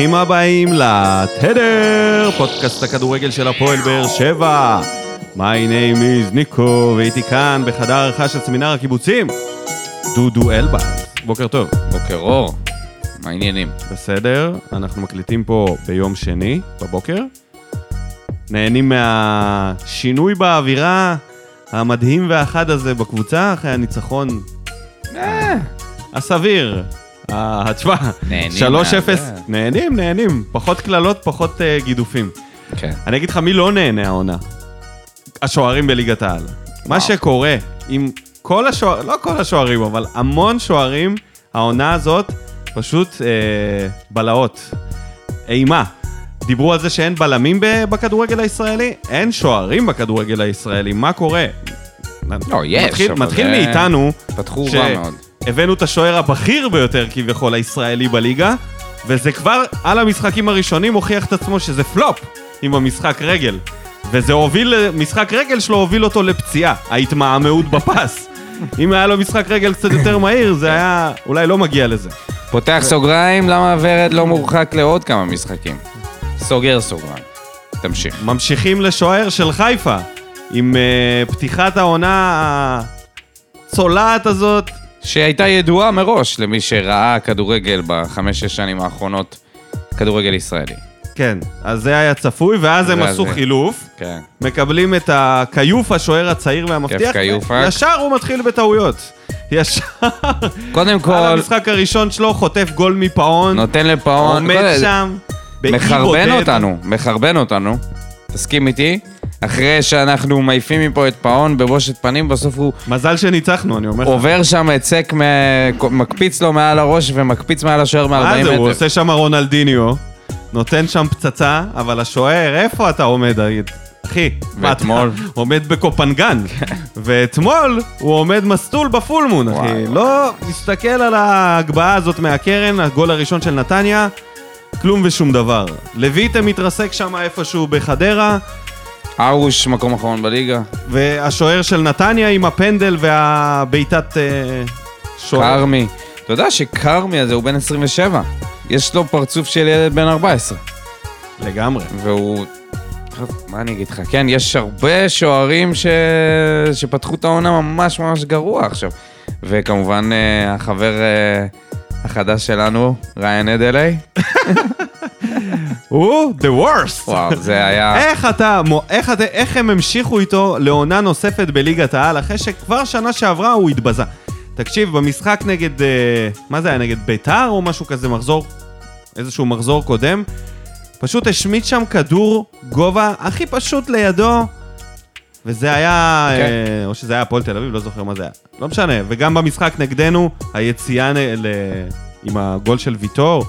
ברוכים הבאים לתדר, פודקאסט הכדורגל של הפועל באר שבע. My name is ניקו, והייתי כאן בחדר הערכה של סמינר הקיבוצים, דודו אלבז. בוקר טוב. בוקר אור, מה העניינים? בסדר, אנחנו מקליטים פה ביום שני בבוקר. נהנים מהשינוי באווירה המדהים והחד הזה בקבוצה אחרי הניצחון אה, הסביר. אה, תשמע, נהנים 3-0, מהזה. נהנים, נהנים. פחות קללות, פחות אה, גידופים. כן. אני אגיד לך מי לא נהנה העונה. השוערים בליגת העל. מה. שקורה עם כל השוערים, לא כל השוערים, אבל המון שוערים, העונה הזאת פשוט אה, בלהות. אימה. דיברו על זה שאין בלמים בכדורגל הישראלי? אין שוערים בכדורגל הישראלי, מה קורה? לא, יש, מתחיל, אבל מתחיל זה- מאיתנו, פתחו ש- רע מאוד. הבאנו את השוער הבכיר ביותר כביכול הישראלי בליגה, וזה כבר על המשחקים הראשונים הוכיח את עצמו שזה פלופ עם המשחק רגל. וזה הוביל, משחק רגל שלו הוביל אותו לפציעה, ההתמהמהות בפס. אם היה לו משחק רגל קצת יותר מהיר, זה היה אולי לא מגיע לזה. פותח סוגריים, למה ורד לא מורחק לעוד כמה משחקים? סוגר סוגריים. תמשיך. ממשיכים לשוער של חיפה, עם uh, פתיחת העונה הצולעת הזאת. שהייתה ידועה מראש למי שראה כדורגל בחמש-שש שנים האחרונות, כדורגל ישראלי. כן, אז זה היה צפוי, ואז הם עשו זה. חילוף. כן. מקבלים את הכיוף, השוער הצעיר והמבטיח. ישר הוא מתחיל בטעויות. ישר. קודם על כל, המשחק הראשון שלו חוטף גול מפאון, נותן לפאון, עומד קודם- שם, מחרבן בודד. אותנו, מחרבן אותנו. תסכים איתי? אחרי שאנחנו מעיפים מפה את פאון בבושת פנים, בסוף הוא מזל שניצחנו, אני אומר לך. עובר שם היצק, מ- מקפיץ לו מעל הראש ומקפיץ מעל השוער מ-40 מה זה, הוא מטר. עושה שם רונלדיניו, נותן שם פצצה, אבל השוער, איפה אתה עומד? אחי, ואתמול? עומד בקופנגן, ואתמול הוא עומד מסטול בפולמון, אחי. לא, מסתכל על ההגבהה הזאת מהקרן, הגול הראשון של נתניה, כלום ושום דבר. לויטה מתרסק שם איפשהו בחדרה, ארוש, מקום אחרון בליגה. והשוער של נתניה עם הפנדל והבעיטת אה, שוער. כרמי. אתה יודע שכרמי הזה הוא בן 27. יש לו פרצוף של ילד בן 14. לגמרי. והוא... מה אני אגיד לך? כן, יש הרבה שוערים ש... שפתחו את העונה ממש ממש גרוע עכשיו. וכמובן, אה, החבר אה, החדש שלנו, ריין אדלי. הוא the worst. וואו, זה היה... איך אתה, איך, אתה, איך הם המשיכו איתו לעונה נוספת בליגת העל, אחרי שכבר שנה שעברה הוא התבזה. תקשיב, במשחק נגד, אה, מה זה היה, נגד ביתר או משהו כזה, מחזור, איזשהו מחזור קודם, פשוט השמיט שם כדור גובה הכי פשוט לידו, וזה היה, כן. אה, או שזה היה הפועל תל אביב, לא זוכר מה זה היה. לא משנה, וגם במשחק נגדנו, היציאה נ- ל... עם הגול של ויטור,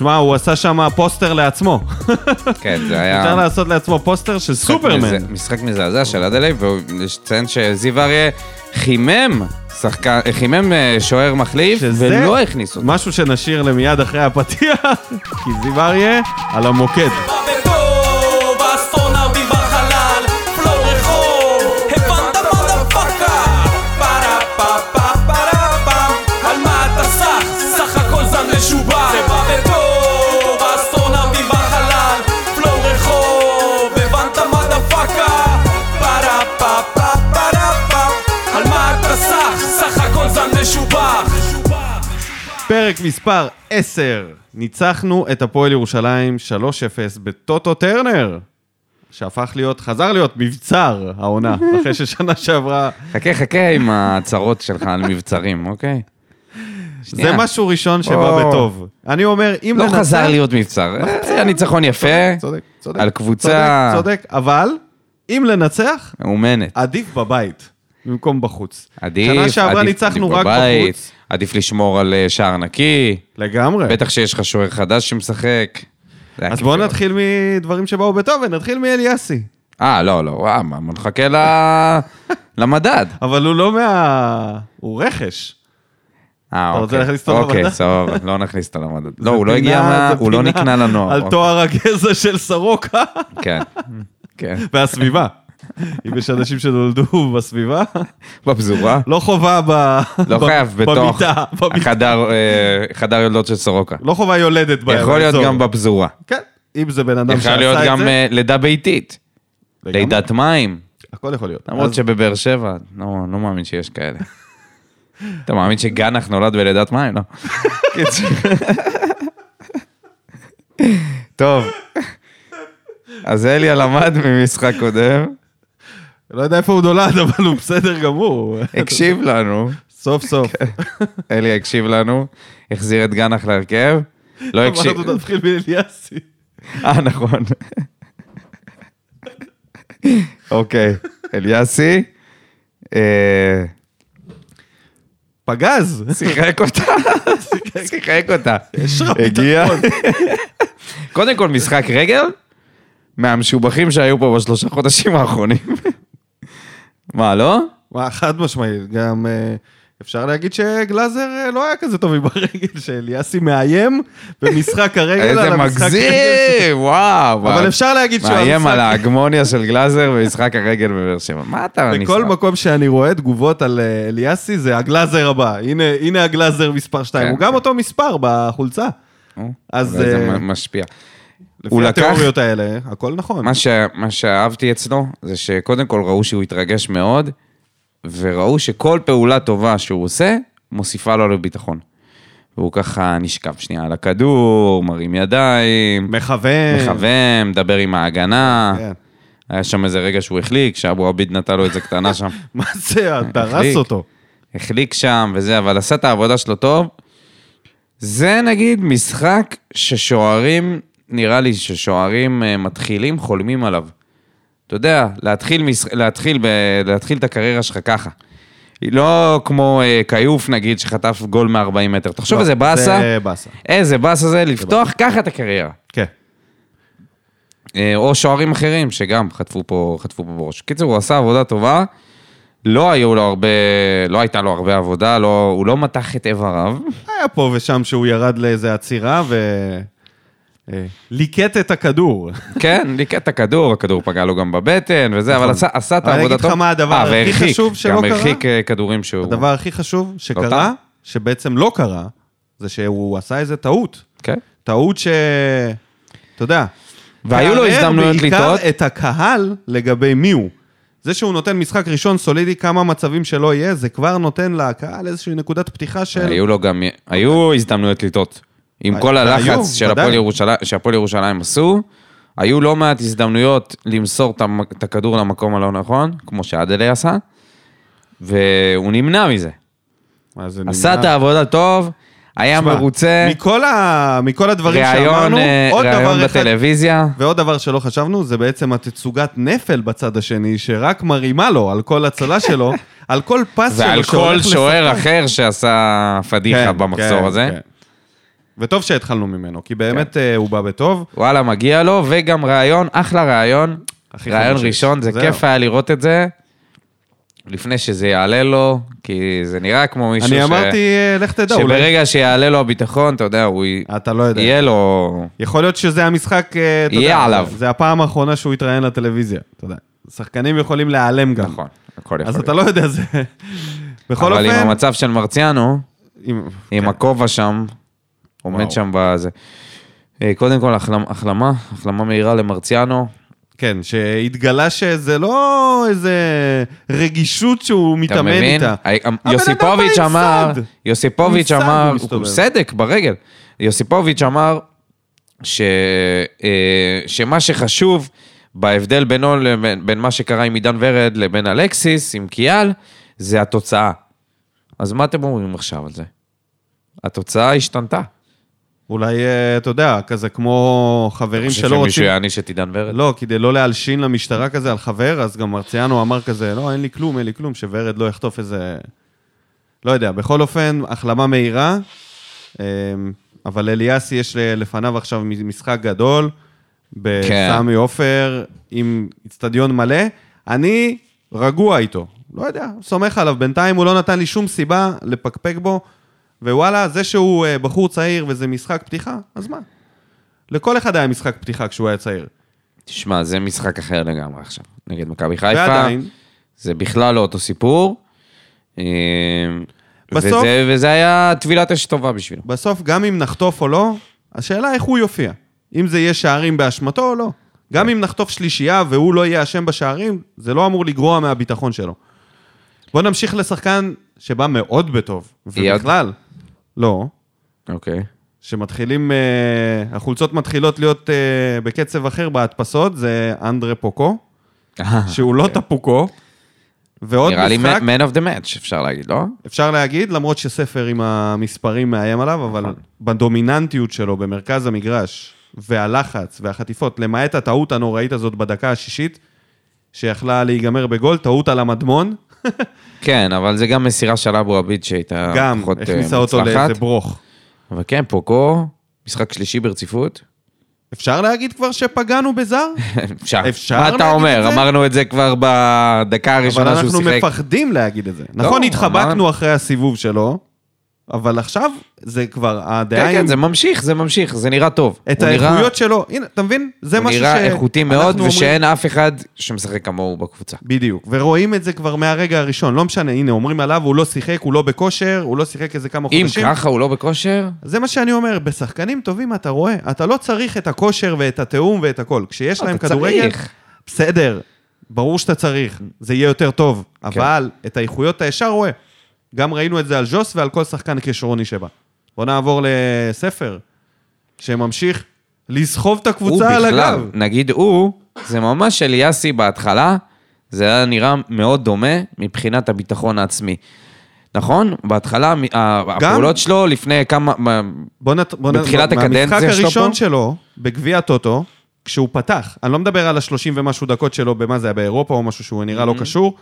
שמע, הוא עשה שם פוסטר לעצמו. כן, זה היה... אפשר לעשות לעצמו פוסטר של סופרמן. משחק מזעזע של אדלי, ויש לציין שזיו אריה חימם שחקן, חימם אה, שוער מחליף, ולא הכניס אותו. משהו שנשאיר למיד אחרי הפתיח, כי זיו אריה על המוקד. פרק מספר 10, ניצחנו את הפועל ירושלים 3-0 בטוטו טרנר, שהפך להיות, חזר להיות מבצר העונה, אחרי ששנה שעברה, חכה, חכה עם ההצהרות שלך על מבצרים, אוקיי? זה. משהו ראשון שבא או. בטוב. אני אומר, אם לא לנצח... חזר להיות מבצר, אה, היה ניצחון יפה, צודק, צודק. על קבוצה- צודק, צודק, אבל אם לנצח, מאומנת. עדיף בבית, במקום בחוץ. עדיף, שנה שעברה עדיף- ניצחנו עדיף רק בבית, בחוץ. עדיף לשמור על אה, שער נקי, לגמרי. בטח שיש לך שוער חדש שמשחק. אז בואו. נתחיל מדברים שבאו בטוב, ונתחיל מאליאסי. אה, לא, לא, וואו, מה, בוא נחכה ל- למדד. אבל הוא לא מה... הוא רכש. אה, אתה רוצה אוקיי. להכניס אותו אוקיי, למדד? סבבה, לא נכניס אותו למדד. לא, הוא לא הגיע, מה- הוא לא נקנה לנוער. על אוקיי. תואר הגזע של סורוקה כן, כן. והסביבה. אם יש אנשים שנולדו בסביבה, בפזורה. לא חובה ב... לא חייב בתוך אה, חדר יולדות של סורוקה. לא חובה יולדת באזור. יכול להיות גם בפזורה. כן, אם זה בן אדם שעשה יכול להיות את גם זה. לידה ביתית. לידת מים. הכל יכול להיות. למרות שבבאר שבע, לא לא מאמין שיש כאלה. אתה מאמין שגנח נולד בלידת מים? לא. טוב. אז אליה למד ממשחק קודם, לא יודע איפה הוא נולד, אבל הוא בסדר גמור. הקשיב לנו, סוף סוף. אליה הקשיב לנו, החזיר את גנח להרכב, לא הקשיב, אמרנו נתחיל מאליאסי. אה נכון. אוקיי, אליאסי, אה, פגז. שיחק אותה, שיחק אותה. יש לך. ביטחון. קודם כל משחק רגל, מהמשובחים שהיו פה בשלושה חודשים האחרונים. מה, לא? מה, חד משמעית, גם אה, אפשר להגיד שגלאזר אה, לא היה כזה טוב עם הרגל, שאליאסי מאיים במשחק הרגל איזה על המשחק רגל. מגזים, וואו. אבל אפשר להגיד שהוא מאיים על ההגמוניה של גלאזר במשחק הרגל בבאר שבע. מה אתה בכל נסחף? מקום שאני רואה תגובות על אה, אליאסי, זה הגלאזר הבא. הנה, הגלאזר מספר 2. כן, הוא גם כן. אותו מספר בחולצה. אז, זה משפיע. לפי הוא לקח- התיאוריות האלה, הכל נכון. מה, ש... מה שאהבתי אצלו, זה שקודם כל ראו שהוא התרגש מאוד, וראו שכל פעולה טובה שהוא עושה, מוסיפה לו לביטחון. והוא ככה נשכב שנייה על הכדור, מרים ידיים, מכוון. מכוון, מדבר עם ההגנה. כן. היה שם איזה רגע שהוא החליק, שאבו עביד נתן לו איזה קטנה שם. מה זה, דרס. אותו. החליק שם וזה, אבל עשה את העבודה שלו טוב. זה נגיד משחק ששוערים, נראה לי ששוערים אה, מתחילים חולמים עליו. אתה יודע, להתחיל, מש... להתחיל, ב... להתחיל את הקריירה שלך ככה. לא כמו אה, כיוף נגיד, שחטף גול מ-40 מטר. תחשוב לא, איזה באסה, זה באסה. איזה באסה זה לפתוח ככה את הקריירה. כן. אה, או שוערים אחרים שגם חטפו פה, חטפו פה בראש. קיצור, הוא עשה עבודה טובה, לא היו לו הרבה, לא הייתה לו הרבה עבודה, לא, הוא לא מתח את איבריו. היה פה ושם שהוא ירד לאיזה עצירה ו... אה, ליקט את הכדור. כן, ליקט את הכדור, הכדור פגע לו גם בבטן וזה, אבל עשה, עשה את נכון. אני אגיד. לך מה הדבר אה, הכי חשוב שלא גם קרה? הרחיק אה, כדורים שהוא... הדבר הכי חשוב שקרה? שבעצם לא קרה, זה שהוא עשה איזה טעות. כן. טעות ש... אתה יודע. והיו לו הזדמנויות בעיקר לטעות. את הקהל לגבי מי הוא. זה שהוא נותן משחק ראשון סולידי, כמה מצבים שלא יהיה, זה כבר נותן לקהל איזושהי נקודת פתיחה של... היו לו גם, היו הזדמנויות לטעות. עם היו, כל הלחץ שהפועל ירושלים עשו, היו לא מעט הזדמנויות למסור את הכדור למקום הלא נכון, כמו שאדלי עשה, והוא נמנע מזה. מה זה עשה נמנע? את העבודה טוב, היה תשמע, מרוצה, מכל, ה... מכל הדברים ראיון שאמרנו, אה, עוד ראיון דבר אחד, בטלוויזיה. ועוד דבר שלא חשבנו, זה בעצם התצוגת נפל בצד השני, שרק מרימה לו על כל הצלה שלו, על כל פס שלו ועל כל שוער. אחר שעשה פדיחה כן, במחזור כן, הזה. כן. וטוב שהתחלנו ממנו, כי באמת אה, הוא בא בטוב. וואלה, מגיע לו, וגם ראיון, אחלה ראיון. ראיון. ראשון, זה זהו. כיף היה לראות את זה. לפני שזה יעלה לו, כי זה נראה כמו מישהו ש... אני אמרתי, אה, לך תדע, אולי... שברגע שיעלה לו הביטחון, אתה יודע, הוא אתה לא יודע. יהיה לו... יכול להיות שזה המשחק, אה, אתה יהיה יודע, עליו. זה הפעם האחרונה שהוא יתראיין לטלוויזיה, אתה יודע. שחקנים יכולים להיעלם גם. נכון, הכל יכול אז להיות. אתה לא יודע, זה... בכל אבל עם אופן... המצב של מרציאנו, עם- עם כן. הכובע שם, עומד וואו. שם בזה. אה, קודם כל, החלמה, החלמה, החלמה מהירה למרציאנו. כן, שהתגלה שזה לא איזה רגישות שהוא אתה מתאמן מבין? איתה. הבן אדם יוסיפוביץ' עם אמר. יוסיפוביץ' אמר, הוא. סדק ברגל. יוסיפוביץ' אמר ש, אה, שמה שחשוב בהבדל בינו לבין בין מה שקרה עם עידן ורד לבין אלקסיס, עם קיאל, זה התוצאה. אז מה אתם אומרים עכשיו על זה? התוצאה השתנתה. אולי, אה, אתה יודע, כזה כמו חברים חושב שלא שמישהו רוצים... יעניש את עידן ורד? לא, כדי לא להלשין למשטרה כזה על חבר, אז גם מרציאנו אמר כזה, לא, אין לי כלום, אין לי כלום, שוורד לא יחטוף איזה... לא יודע, בכל אופן, החלמה מהירה, אמ, אבל אליאסי יש לפניו עכשיו משחק גדול, בסמי עופר, עם איצטדיון מלא. אני רגוע איתו, לא יודע, סומך עליו. בינתיים הוא לא נתן לי שום סיבה לפקפק בו, ווואלה, זה שהוא אה, בחור צעיר וזה משחק פתיחה, אז מה? לכל אחד היה משחק פתיחה כשהוא היה צעיר. תשמע, זה משחק אחר לגמרי עכשיו, נגד מכבי חיפה. ועדיין, זה בכלל לא אותו סיפור. אה, בסוף- וזה, וזה היה טבילת אש טובה בשבילו. בסוף, גם אם נחטוף או לא, השאלה איך הוא יופיע. אם זה יהיה שערים באשמתו או לא. גם אם נחטוף שלישייה והוא לא יהיה אשם בשערים, זה לא אמור לגרוע מהביטחון שלו. בוא נמשיך לשחקן שבא מאוד בטוב. ובכלל, לא. אוקיי. שמתחילים, אה, החולצות מתחילות להיות אה, בקצב אחר בהדפסות, זה אנדרה פוקו, שהוא לא טפוקו. ועוד נראה לי משחק, man of the match, אפשר להגיד, לא? אפשר להגיד, למרות שספר עם המספרים מאיים עליו, אבל נכון. בדומיננטיות שלו במרכז המגרש, והלחץ והחטיפות, למעט הטעות הנוראית הזאת בדקה השישית, שיכלה להיגמר בגול, טעות על המדמון, כן, אבל זה גם מסירה של אבו עביד שהייתה גם פחות אה, הכניסה אותו מוצלחת. לאיזה ברוך. אבל כן, פוקו, משחק שלישי ברציפות. אפשר להגיד כבר שפגענו בזר? אפשר. אפשר מה אתה אומר? את? אמרנו את זה כבר בדקה אבל הראשונה שהוא אנחנו שיחק. מפחדים להגיד את זה. לא, נכון, התחבקנו אמרנו. אחרי הסיבוב שלו, אבל עכשיו זה כבר, הדעה כן, כן, עם... זה ממשיך, זה ממשיך, זה נראה טוב. את הוא האיכויות שלו, הנה, אתה מבין? זה הוא משהו ש... נראה איכותי מאוד, ושאין אף אחד שמשחק כמוהו בקבוצה. בדיוק, ורואים את זה כבר מהרגע הראשון, לא משנה, הנה, אומרים עליו, הוא לא שיחק, הוא לא בכושר, הוא לא שיחק איזה כמה אם חודשים. ככה הוא לא בכושר, זה מה שאני אומר, בשחקנים טובים אתה רואה, אתה לא צריך את הכושר ואת התיאום ואת הכל. כשיש להם אתה כדורגל, צריך. בסדר, ברור שאתה צריך, זה יהיה יותר טוב, כן. אבל את האיכויות אתה ישר רואה. גם ראינו את זה על ז'וס ועל כל שחקן כשרוני שבא. בוא נעבור לספר, שממשיך לסחוב את הוא הקבוצה על בכלל, הגב. נגיד הוא, זה ממש אליאסי בהתחלה, זה היה נראה מאוד דומה מבחינת הביטחון העצמי. נכון? בהתחלה, ה- הפעולות שלו לפני כמה... מה- בוא נת... בוא בתחילת הקדנציה מהמשחק שלו הראשון פה? שלו, בגביע הטוטו, כשהוא פתח, אני לא מדבר על השלושים ומשהו דקות שלו, במה זה היה, באירופה או משהו שהוא נראה לא Mm-hmm. קשור,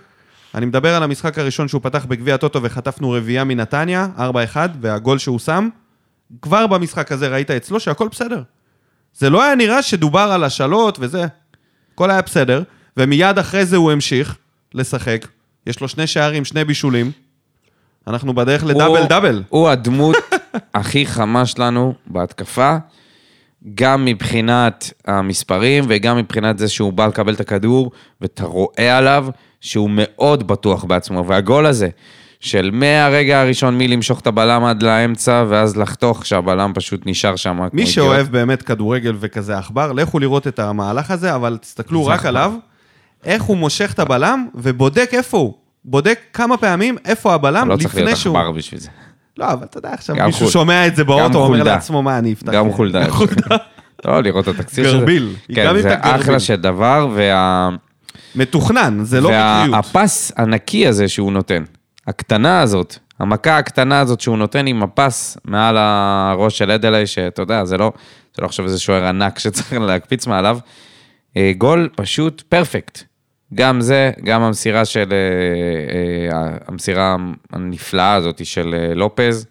אני מדבר על המשחק הראשון שהוא פתח בגביע הטוטו וחטפנו רביעייה מנתניה, 4-1, והגול שהוא שם, כבר במשחק הזה ראית אצלו שהכל בסדר. זה לא היה נראה שדובר על השאלות וזה, הכל היה בסדר, ומיד אחרי זה הוא המשיך לשחק, יש לו שני שערים, שני בישולים, אנחנו בדרך לדאבל הוא- דאבל. הוא הדמות הכי חמה שלנו בהתקפה, גם מבחינת המספרים וגם מבחינת זה שהוא בא לקבל את הכדור, ואתה רואה עליו שהוא מאוד בטוח בעצמו. והגול הזה, של מהרגע הראשון מלמשוך את הבלם עד לאמצע, ואז לחתוך שהבלם פשוט נשאר שם. מי. שאוהב באמת כדורגל וכזה עכבר, לכו לראות את המהלך הזה, אבל תסתכלו רק עכבר. עליו, איך הוא מושך את הבלם ובודק איפה הוא. בודק כמה פעמים איפה הבלם לא צריך לפני להיות שהוא... עכבר בשביל זה. לא, אבל אתה יודע, עכשיו מישהו חולדה. שומע את זה באוטו, אומר. לעצמו, מה, אני אפתח... גם חולדה. לא, לראות את התקציר של זה. גרביל. כן, זה. אחלה של דבר, וה... מתוכנן, זה לא מקריות. והפס הנקי הזה שהוא נותן, הקטנה הזאת, המכה הקטנה הזאת שהוא נותן עם הפס מעל הראש של אדלי, שאתה יודע, זה לא, זה לא עכשיו איזה שוער ענק שצריך להקפיץ מעליו, אה, גול פשוט פרפקט. גם זה, גם המסירה של, אה, אה, המסירה הנפלאה הזאת של לופז,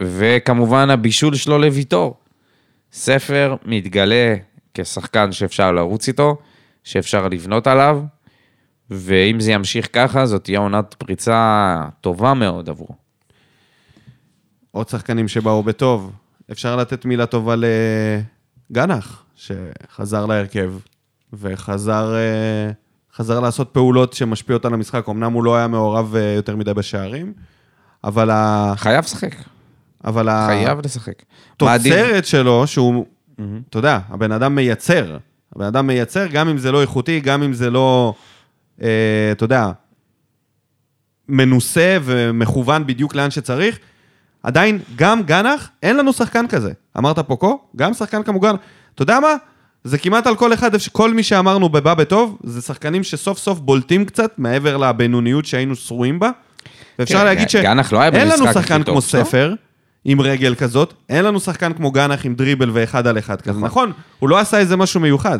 וכמובן הבישול שלו לוויטור. ספר מתגלה כשחקן שאפשר לרוץ איתו, שאפשר לבנות עליו, ואם זה ימשיך ככה, זאת תהיה עונת פריצה טובה מאוד עבורו. עוד שחקנים שבאו בטוב. אפשר לתת מילה טובה לגנח, שחזר להרכב, וחזר אה, חזר לעשות פעולות שמשפיעות על המשחק. אמנם הוא לא היה מעורב אה, יותר מדי בשערים, אבל ה... חייב לשחק, אבל ה... חייב לשחק. התוצרת שלו, שהוא, אתה יודע, הבן אדם מייצר. הבן אדם מייצר, גם אם זה לא איכותי, גם אם זה לא, אה, אתה יודע, מנוסה ומכוון בדיוק לאן שצריך. עדיין, גם גנח, אין לנו שחקן כזה. אמרת פוקו, גם שחקן כמוגן. אתה יודע מה? זה כמעט על כל אחד, כל מי שאמרנו בבא בטוב, זה שחקנים שסוף סוף בולטים קצת מעבר לבינוניות שהיינו שרויים בה. ואפשר כן, להגיד גנח לא היה שאין לנו במשחק שחקן כמו טוב. ספר, עם רגל כזאת, אין לנו שחקן כמו גנח עם דריבל ואחד על אחד כזה. נכון, הוא לא עשה איזה משהו מיוחד.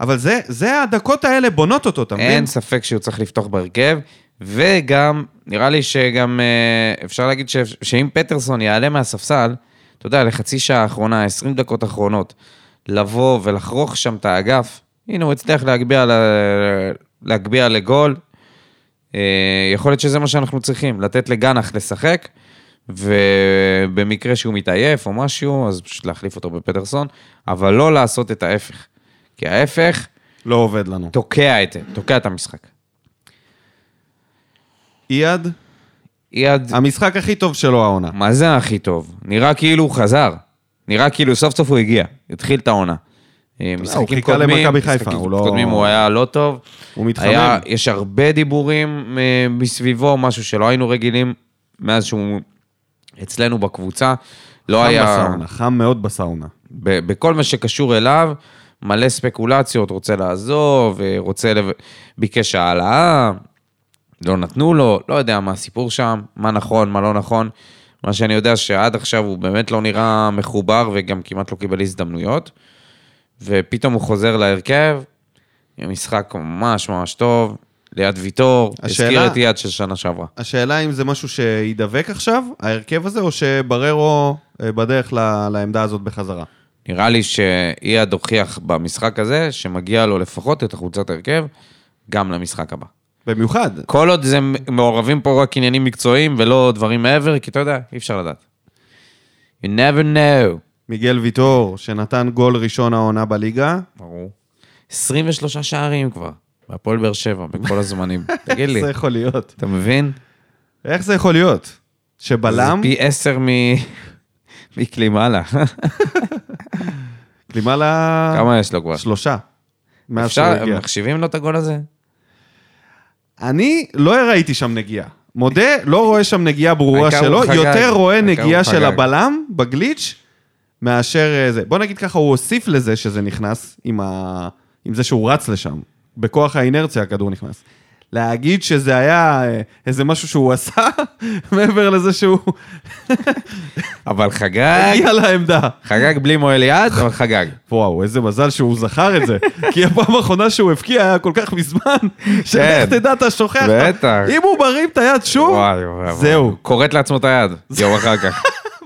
אבל זה, זה הדקות האלה בונות אותו, אתה מבין? אין ספק שהוא צריך לפתוח בהרכב, וגם, נראה לי שגם אה, אפשר להגיד ש, שאם פטרסון יעלה מהספסל, אתה יודע, לחצי שעה האחרונה, 20 דקות אחרונות, לבוא ולחרוך שם את האגף, הנה הוא הצליח להגביה, להגביה לגול. אה, יכול להיות שזה מה שאנחנו צריכים, לתת לגנח לשחק, ובמקרה שהוא מתעייף או משהו, אז פשוט להחליף אותו בפטרסון, אבל לא לעשות את ההפך. כי ההפך לא עובד לנו. תוקע את, תוקע את המשחק. אייד, אייד, המשחק הכי טוב שלו העונה. מה זה הכי טוב? נראה כאילו הוא חזר. נראה כאילו סוף סוף הוא הגיע, התחיל את העונה. אה, משחקים קודמים, משחקים לא- קודמים הוא היה לא טוב. הוא מתחמם. היה, יש הרבה דיבורים אה, מסביבו, משהו שלא היינו רגילים מאז שהוא אצלנו בקבוצה. לא חם היה... בסאונה, חם מאוד בסאונה. ב- בכל מה שקשור אליו, מלא ספקולציות, רוצה לעזוב, אה, רוצה, לב... ביקש העלאה, לא נתנו לו, לא יודע מה הסיפור שם, מה נכון, מה לא נכון. מה שאני יודע שעד עכשיו הוא באמת לא נראה מחובר וגם כמעט לא קיבל הזדמנויות. ופתאום הוא חוזר להרכב, משחק ממש ממש טוב, ליד ויטור, השאלה- הזכיר את יד של שנה שעברה. השאלה אם זה משהו שידבק עכשיו, ההרכב הזה, או שבררו אה, בדרך ל- לעמדה הזאת בחזרה. נראה לי שאייד הוכיח במשחק הזה שמגיע לו לפחות את החולצת הרכב גם למשחק הבא. במיוחד, כל עוד זה מעורבים פה רק עניינים מקצועיים ולא דברים מעבר, כי אתה יודע, אי אפשר לדעת. You never know. מיגל ויטור, שנתן גול ראשון העונה בליגה, ברור. 23 שערים כבר, בהפועל באר שבע, בכל הזמנים. תגיד לי, איך זה יכול להיות? אתה מבין? איך זה יכול להיות? שבלם, זה פי עשר מ... מקלימאלה. קלימאלה כמה יש לו כבר? שלושה. אפשר. מחשיבים לו את הגול הזה? אני לא ראיתי שם נגיעה. מודה, לא רואה שם נגיעה ברורה שלו. יותר רואה נגיעה של. הבלם בגליץ' מאשר אה, זה. בוא נגיד ככה, הוא הוסיף לזה שזה נכנס עם, ה... עם זה שהוא רץ לשם. בכוח האינרציה הכדור נכנס. להגיד שזה היה אה, איזה משהו שהוא עשה, מעבר לזה שהוא אבל חגג, הגיע לעמדה. חגג בלי מועל יד, אבל חגג. וואו, איזה מזל שהוא זכר את זה. כי הפעם האחרונה שהוא הבקיע היה כל כך מזמן, שאיך תדע, אתה שוכח. בטח. אם הוא מרים את היד שוב. זהו. כורת לעצמו את היד, יום אחר כך.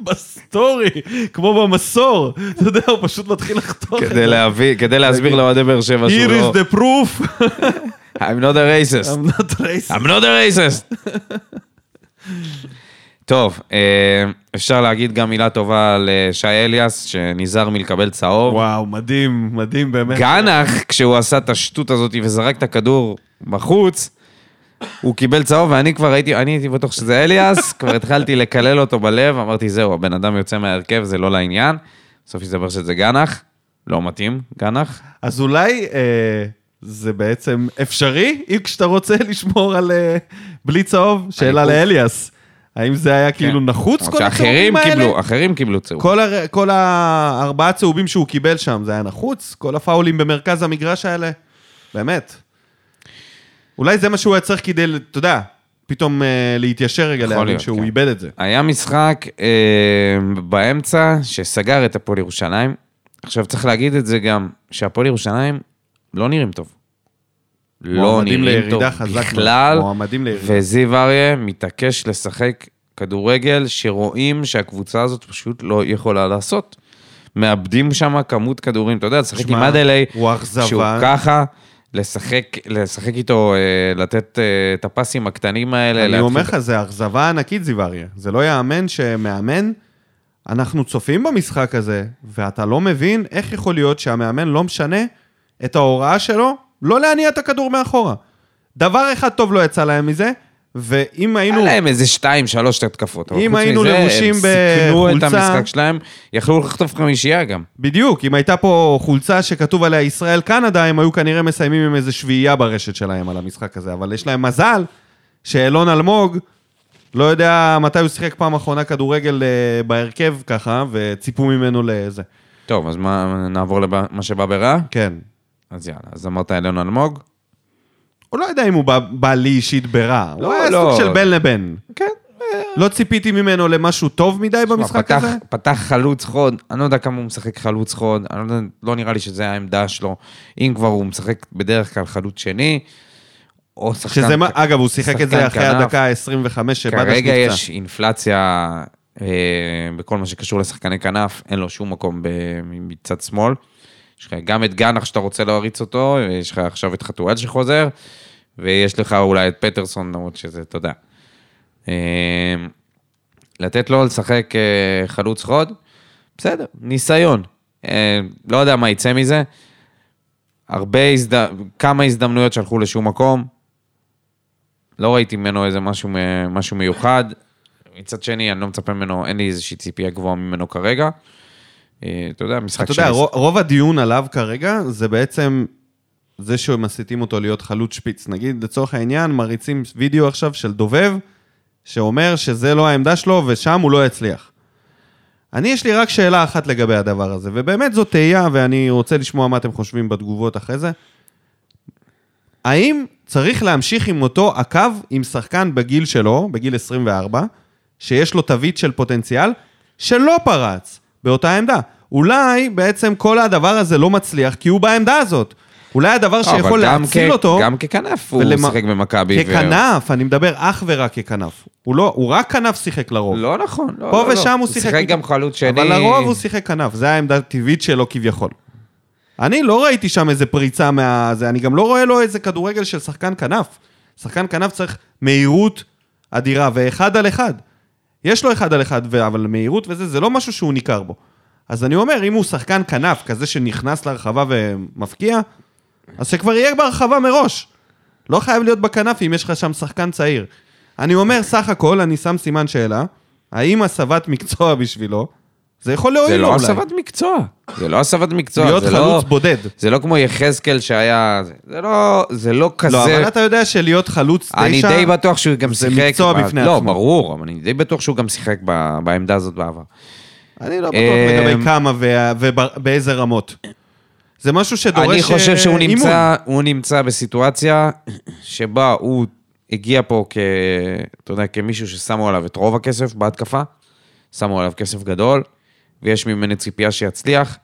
בסטורי, כמו במסור. אתה יודע, הוא פשוט מתחיל לחתוך כדי. להביא, כדי להסביר לאוהדי באר שבע שהוא Here לא... is the proof, I'm not a racist. I'm not racist. I'm not a racist. טוב, אה, אפשר להגיד גם מילה טובה לשי אליאס, שנזהר מלקבל צהוב. וואו, מדהים, מדהים באמת. גנח, כשהוא עשה את השטות הזאת וזרק את הכדור בחוץ, הוא קיבל צהוב, ואני כבר הייתי, אני הייתי בטוח שזה אליאס, כבר התחלתי לקלל אותו בלב, אמרתי, זהו, הבן אדם יוצא מההרכב, זה לא לעניין. בסוף הסתבר שזה גנח, לא מתאים, גנח. אז אולי אה, זה בעצם אפשרי, אם כשאתה רוצה לשמור על אה, בלי צהוב, שאלה. לאליאס. האם זה היה כאילו נחוץ, כל הצהובים האלה? קיבלו, אחרים קיבלו צהוב. כל, הר... כל הארבעה צהובים שהוא קיבל שם, זה היה נחוץ? כל הפאולים במרכז המגרש האלה? באמת. אולי זה מה שהוא היה צריך כדי, אתה יודע, פתאום אה, להתיישר רגע, יכול להבין להיות, שהוא כן. איבד את זה. היה משחק אה, באמצע שסגר את הפועל ירושלים. עכשיו צריך להגיד את זה גם, שהפועל ירושלים לא נראים טוב. לא מועמדים נראים טוב לירידה חזק מאוד. בכלל, מועמדים לירידה. וזיו אריה מתעקש לשחק כדורגל שרואים שהקבוצה הזאת פשוט לא יכולה לעשות. מאבדים שם כמות כדורים, אתה יודע, לשחק עם שמע, אדלי, הוא אכזבה. שהוא ככה, לשחק, לשחק איתו, אה, לתת אה, את הפסים הקטנים האלה. אני להתחיל- אומר לך, זה אכזבה ענקית, זיו אריה. זה לא יאמן שמאמן, אנחנו צופים במשחק הזה, ואתה לא מבין איך יכול להיות שהמאמן לא משנה את ההוראה שלו לא להניע את הכדור מאחורה. דבר אחד טוב לא יצא להם מזה, ואם היינו... היה להם איזה שתיים, שלוש התקפות. אם היינו לבושים הם סיכנו את בחולצה- המשחק שלהם, יכלו לחטוף חמישייה גם. בדיוק, אם הייתה פה חולצה שכתוב עליה ישראל-קנדה, הם היו כנראה מסיימים עם איזה שביעייה ברשת שלהם על המשחק הזה, אבל יש להם מזל שאלון אלמוג, לא יודע מתי הוא שיחק פעם אחרונה כדורגל אה, בהרכב ככה, וציפו ממנו לזה. טוב, אז מה, נעבור למה שבא ברע? כן. אז יאללה, אז אמרת אלון אלמוג? הוא לא יודע אם הוא בא, בא לי אישית ברע, הוא לא, היה לא. סוג של בין לבין. כן. לא ציפיתי ממנו למשהו טוב מדי במשחק פתח, הזה. פתח חלוץ חוד, אני לא יודע כמה הוא משחק חלוץ חוד, אני לא, יודע, לא נראה לי שזה העמדה שלו. אם כבר הוא משחק בדרך כלל חלוץ שני, או שחקן... שזה מה, אגב, הוא שיחק את זה אחרי כנף. הדקה ה-25 שבדש כרגע נפצע. יש אינפלציה אה, בכל מה שקשור לשחקני כנף, אין לו שום מקום ב- מצד שמאל. יש לך גם את גנח שאתה רוצה להריץ אותו, יש לך עכשיו את חתואל שחוזר, ויש לך אולי את פטרסון, למרות שזה, יודע. אה, לתת לו לשחק אה, חלוץ חוד, בסדר, ניסיון. אה, לא יודע מה יצא מזה. הרבה, הזד... כמה הזדמנויות שהלכו לשום מקום. לא ראיתי ממנו איזה משהו, משהו מיוחד. מצד שני, אני לא מצפה ממנו, אין לי איזושהי ציפייה גבוהה ממנו כרגע. אה, אתה יודע, משחק אתה יודע, שני- רוב, רוב הדיון עליו כרגע זה בעצם זה שמסיתים אותו להיות חלוץ שפיץ. נגיד, לצורך העניין, מריצים וידאו עכשיו של דובב, שאומר שזה לא העמדה שלו ושם הוא לא יצליח. אני, יש לי רק שאלה אחת לגבי הדבר הזה, ובאמת זו תהייה, ואני רוצה לשמוע מה אתם חושבים בתגובות אחרי זה. האם צריך להמשיך עם אותו הקו עם שחקן בגיל שלו, בגיל 24, שיש לו תווית של פוטנציאל, שלא פרץ באותה עמדה? אולי בעצם כל הדבר הזה לא מצליח כי הוא בעמדה הזאת. אולי הדבר לא, שיכול להציל כ- אותו... גם ככנף הוא ולמה- שיחק במכבי. ו- ככנף, אני מדבר אך ורק ככנף. הוא לא, הוא רק כנף שיחק לרוב. לא נכון, לא, פה לא, לא. ושם הוא שיחק... שיחק גם חלוץ שני. אבל לרוב הוא שיחק כנף, זה העמדה הטבעית שלו כביכול. אני לא ראיתי שם איזה פריצה מה... זה, אני גם לא רואה לו איזה כדורגל של שחקן כנף. שחקן כנף צריך מהירות אדירה, ואחד על אחד. יש לו אחד על אחד, אבל מהירות וזה, זה לא משהו שהוא ניכר בו. אז אני אומר, אם הוא שחקן כנף, כזה שנכנס לרחבה ומפקיע, אז שכבר יהיה ברחבה מראש. לא חייב להיות בכנף אם יש לך שם שחקן צעיר. אני אומר, סך הכל, אני שם סימן שאלה, האם הסבת מקצוע בשבילו, זה יכול להועיל זה לו לא אולי. הסבת מקצוע. זה לא הסבת מקצוע. להיות זה חלוץ לא, בודד. זה לא כמו יחזקאל שהיה... זה לא, זה לא כזה... לא, אבל אתה יודע שלהיות חלוץ תשע... אני די בטוח שהוא גם זה שיחק... מקצוע ב- בפני לא, עצמו. ברור, אבל אני די בטוח שהוא גם שיחק בעמדה הזאת בעבר. אני לא בטוח אמ, לגבי כמה ובאיזה רמות. זה משהו שדורש אני חושב אה, שהוא אימון. נמצא, הוא נמצא בסיטואציה שבה הוא הגיע פה כ... אתה יודע, כמישהו ששמו עליו את רוב הכסף בהתקפה, שמו עליו כסף גדול, ויש ממני ציפייה שיצליח,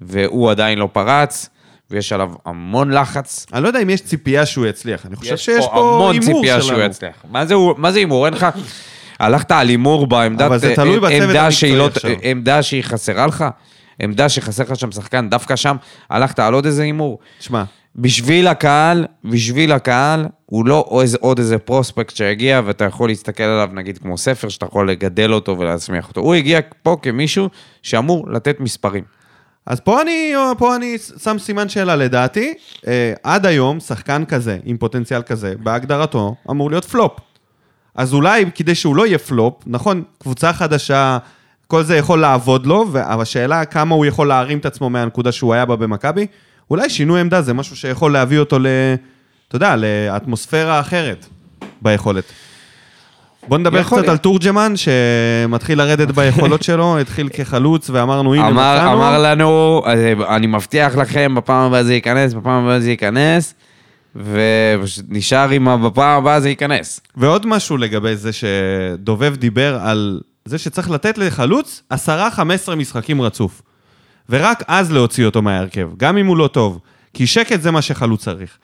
והוא עדיין לא פרץ, ויש עליו המון לחץ. אני לא יודע אם יש ציפייה שהוא יצליח, אני חושב יש שיש פה פה המון הימור ציפייה שלנו. שהוא יצליח. מה זה הימור? אין לך... הלכת על הימור בעמדת... תלוי בצוות עמדה שהיא לא- עכשיו. עמדה שהיא חסרה לך? עמדה שחסר לך שם שחקן, דווקא שם הלכת על עוד איזה הימור? שמע, בשביל הקהל, בשביל הקהל, הוא לא עוד איזה- פרוספקט שהגיע ואתה יכול להסתכל עליו נגיד כמו ספר שאתה יכול לגדל אותו ולהצמיח אותו. הוא הגיע פה כמישהו שאמור לתת מספרים. אז פה אני, פה אני שם סימן שאלה לדעתי. אה, עד היום, שחקן כזה, עם פוטנציאל כזה, בהגדרתו, אמור להיות פלופ. אז אולי כדי שהוא לא יהיה פלופ, נכון, קבוצה חדשה, כל זה יכול לעבוד לו, אבל השאלה כמה הוא יכול להרים את עצמו מהנקודה שהוא היה בה במכבי, אולי שינוי עמדה זה משהו שיכול להביא אותו ל... אתה יודע, לאטמוספירה אחרת ביכולת. בוא נדבר קצת. על תורג'מן, שמתחיל לרדת ביכולות שלו, התחיל כחלוץ, ואמרנו, הנה, אמר, מצאנו. אמר לנו, אה, אני מבטיח לכם, בפעם הבאה זה ייכנס, בפעם הבאה זה ייכנס, ונשאר עם בפעם הבאה זה ייכנס. ועוד משהו לגבי זה שדובב דיבר על זה שצריך לתת לחלוץ 10-15 משחקים רצוף. ורק אז להוציא אותו מההרכב, גם אם הוא לא טוב. כי שקט זה מה שחלוץ צריך.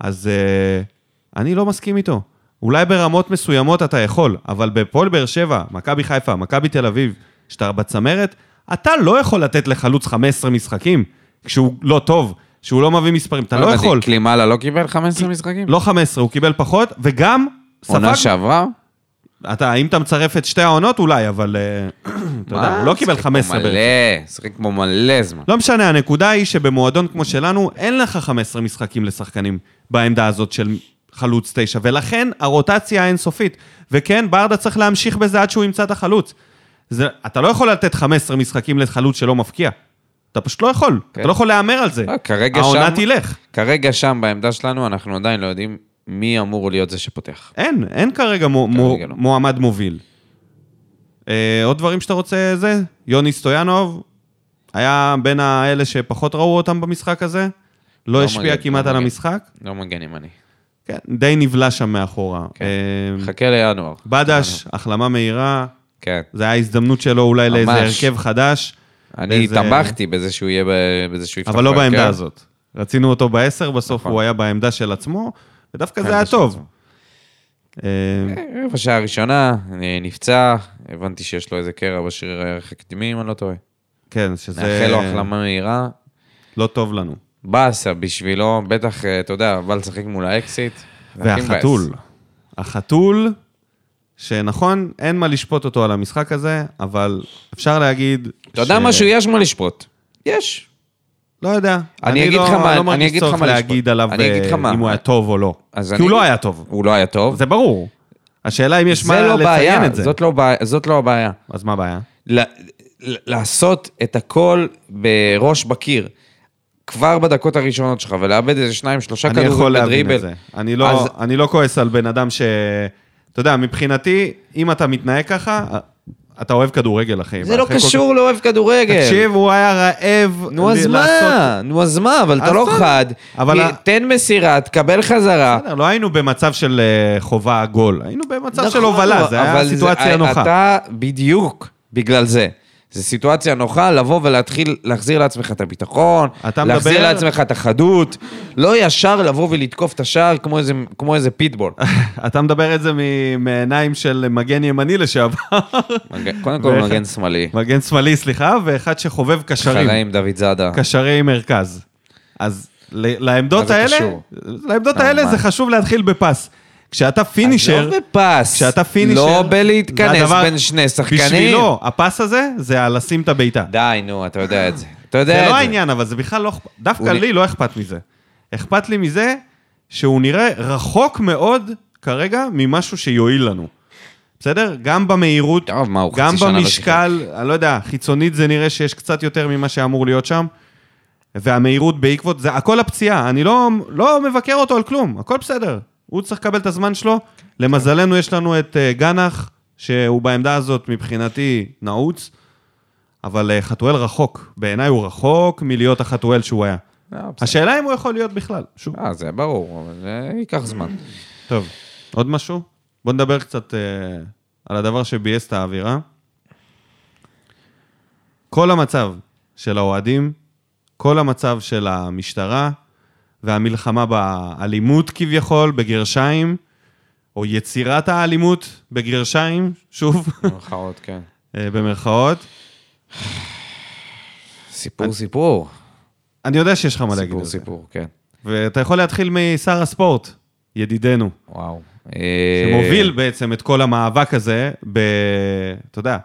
אז uh, אני לא מסכים איתו. אולי ברמות מסוימות אתה יכול, אבל בפועל באר שבע, מכבי חיפה, מכבי תל אביב, שאתה בצמרת, אתה לא יכול לתת לחלוץ 15 משחקים כשהוא לא טוב, שהוא לא מביא מספרים, אתה לא הבנתי, יכול. קלימאלה לא קיבל 15 משחקים? לא 15, הוא קיבל פחות, וגם עונה ספג שעברה? אתה, אם אתה מצרף את שתי העונות, אולי, אבל אה, אתה יודע, הוא לא קיבל 15 בערך. מלא, שיחק פה מלא זמן. לא משנה, הנקודה היא שבמועדון כמו שלנו, אין לך 15 משחקים לשחקנים בעמדה הזאת של חלוץ תשע, ולכן הרוטציה האינסופית. וכן, ברדה צריך להמשיך בזה עד שהוא ימצא את החלוץ. זה, אתה לא יכול לתת 15 משחקים לחלוץ שלא מפקיע. אתה פשוט לא יכול, כן. אתה לא יכול להמר על זה. לא, כרגע העונה שם- תלך. כרגע שם, בעמדה שלנו, אנחנו עדיין לא יודעים מי אמור להיות זה שפותח. אין, אין כרגע, מו, כרגע לא. מועמד מוביל. אה, עוד דברים שאתה רוצה זה? יוני סטויאנוב היה בין האלה שפחות ראו אותם במשחק הזה, לא לא השפיע מגן, כמעט לא על מגן. המשחק, לא מגן ימני. כן, די נבלע שם מאחורה. כן. אה, חכה לינואר. בדש, החלמה מהירה, כן. זה היה הזדמנות שלו אולי לאיזה ממש. הרכב חדש, אני באיזה- תמכתי בזה שהוא יהיה, בזה שהוא יפתח אבל לא. בעמדה הזאת. רצינו אותו בעשר, בסוף נכון. הוא היה בעמדה של עצמו, ודווקא זה בעמדה היה טוב. אה, רבע שעה ראשונה, נפצע, הבנתי שיש לו איזה קרע בשריר הערך הקדמי, אם אני לא טועה. כן, שזה נאחל לו החלמה מהירה. לא טוב לנו. באסה בשבילו, בטח, אה, אתה יודע, בא לשחק מול האקסיט. זה והחתול. החתול, שנכון, אין מה לשפוט אותו על המשחק הזה, אבל אפשר להגיד... אתה יודע משהו? יש מה לשפוט. יש. לא יודע. אני אגיד לא- לך מה- לא אני אגיד לך מה. להגיד עליו אני אגיד לך אה, מה. אם הוא היה טוב או לא. כי הוא לא אגיד- היה טוב. הוא לא היה טוב. זה ברור. השאלה אם יש מה לא לציין בעיה, את זה. זאת לא בעיה- זאת לא הבעיה. אז מה הבעיה? לעשות את הכל בראש בקיר, כבר בדקות הראשונות שלך, ולאבד איזה שניים, שלושה אני יכול כדורים להבין בדריבל. את זה. אני לא, אז- אני לא כועס על בן אדם ש... אתה יודע, מבחינתי, אם אתה מתנהג ככה, אתה אוהב כדורגל, אחי. זה לא כל קשור לאוהב כדורגל. תקשיב, הוא היה רעב נו אז מה? לעשות- נו אז מה? אבל אתה לא. חד. אבל תן מסירה, תקבל חזרה. בסדר, לא היינו במצב של אה, חובה גול, היינו במצב של נכון, הובלה, היה אבל סיטואציה נוחה. אתה, בדיוק, בגלל זה. זו סיטואציה נוחה לבוא ולהתחיל להחזיר לעצמך את הביטחון, להחזיר מדבר- לעצמך את החדות, לא ישר לבוא ולתקוף את השער כמו איזה, כמו איזה פיטבול. אתה מדבר את זה מעיניים של מגן ימני לשעבר, מגן- קודם כל מגן שמאלי. מגן שמאלי, סליחה, ואחד שחובב קשרים, חראים דוד זאדה. קשרי מרכז. אז לעמדות האלה? לעמדות לא, האלה? זה חשוב להתחיל בפס. כשאתה פינישר, לא בפס. כשאתה פינישר, לא זה בלהתכנס הדבר- בין שני שחקנים. בשבילו, הפס הזה, זה לשים את הבעיטה. די, נו, אתה יודע את זה. אתה יודע את זה זה. לא העניין, אבל זה בכלל לא אכפת, דווקא לי לא אכפת מזה. אכפת לי מזה שהוא נראה רחוק מאוד כרגע ממשהו שיועיל לנו. בסדר? גם במהירות, טוב, מה, גם לא במשקל, אני לא יודע, חיצונית זה נראה שיש קצת יותר ממה שאמור להיות שם. והמהירות בעקבות, זה הכל הפציעה, אני לא, לא מבקר אותו על כלום, הכל בסדר. הוא צריך לקבל את הזמן שלו. למזלנו יש לנו את אה, גנח, שהוא בעמדה הזאת מבחינתי נעוץ, אבל אה, חתואל רחוק. בעיניי הוא רחוק מלהיות החתואל שהוא היה. בסדר. השאלה אם הוא יכול להיות בכלל, שוב. אה, זה ברור, אבל זה ייקח זמן. טוב, עוד משהו? בוא נדבר קצת אה, על הדבר שביאס את האווירה. כל המצב של האוהדים, כל המצב של המשטרה והמלחמה באלימות כביכול, בגרשיים, או יצירת האלימות בגרשיים, שוב, במרכאות, כן. אה, במרכאות. סיפור, סיפור. אני יודע שיש לך מה להגיד סיפור, על זה. סיפור, כן. ואתה יכול להתחיל משר הספורט, ידידנו. וואו. שמוביל בעצם את כל המאבק הזה, ב... אתה יודע,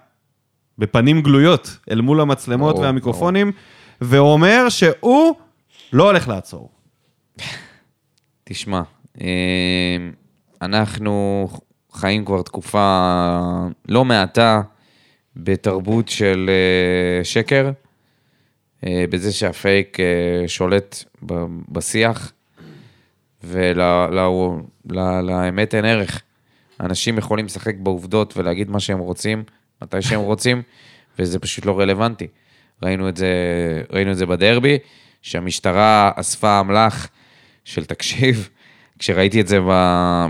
בפנים גלויות, אל מול המצלמות והמיקרופונים, ואומר שהוא לא הולך לעצור. תשמע, אה, אנחנו חיים כבר תקופה לא מעטה בתרבות של אה, שקר, אה, בזה שהפייק אה, שולט בשיח, ולאמת אין ערך. אנשים יכולים לשחק בעובדות ולהגיד מה שהם רוצים, מתי שהם רוצים, וזה פשוט לא רלוונטי. ראינו את זה, ראינו את זה בדרבי, שהמשטרה אספה אמל"ח של תקשיב, כשראיתי את זה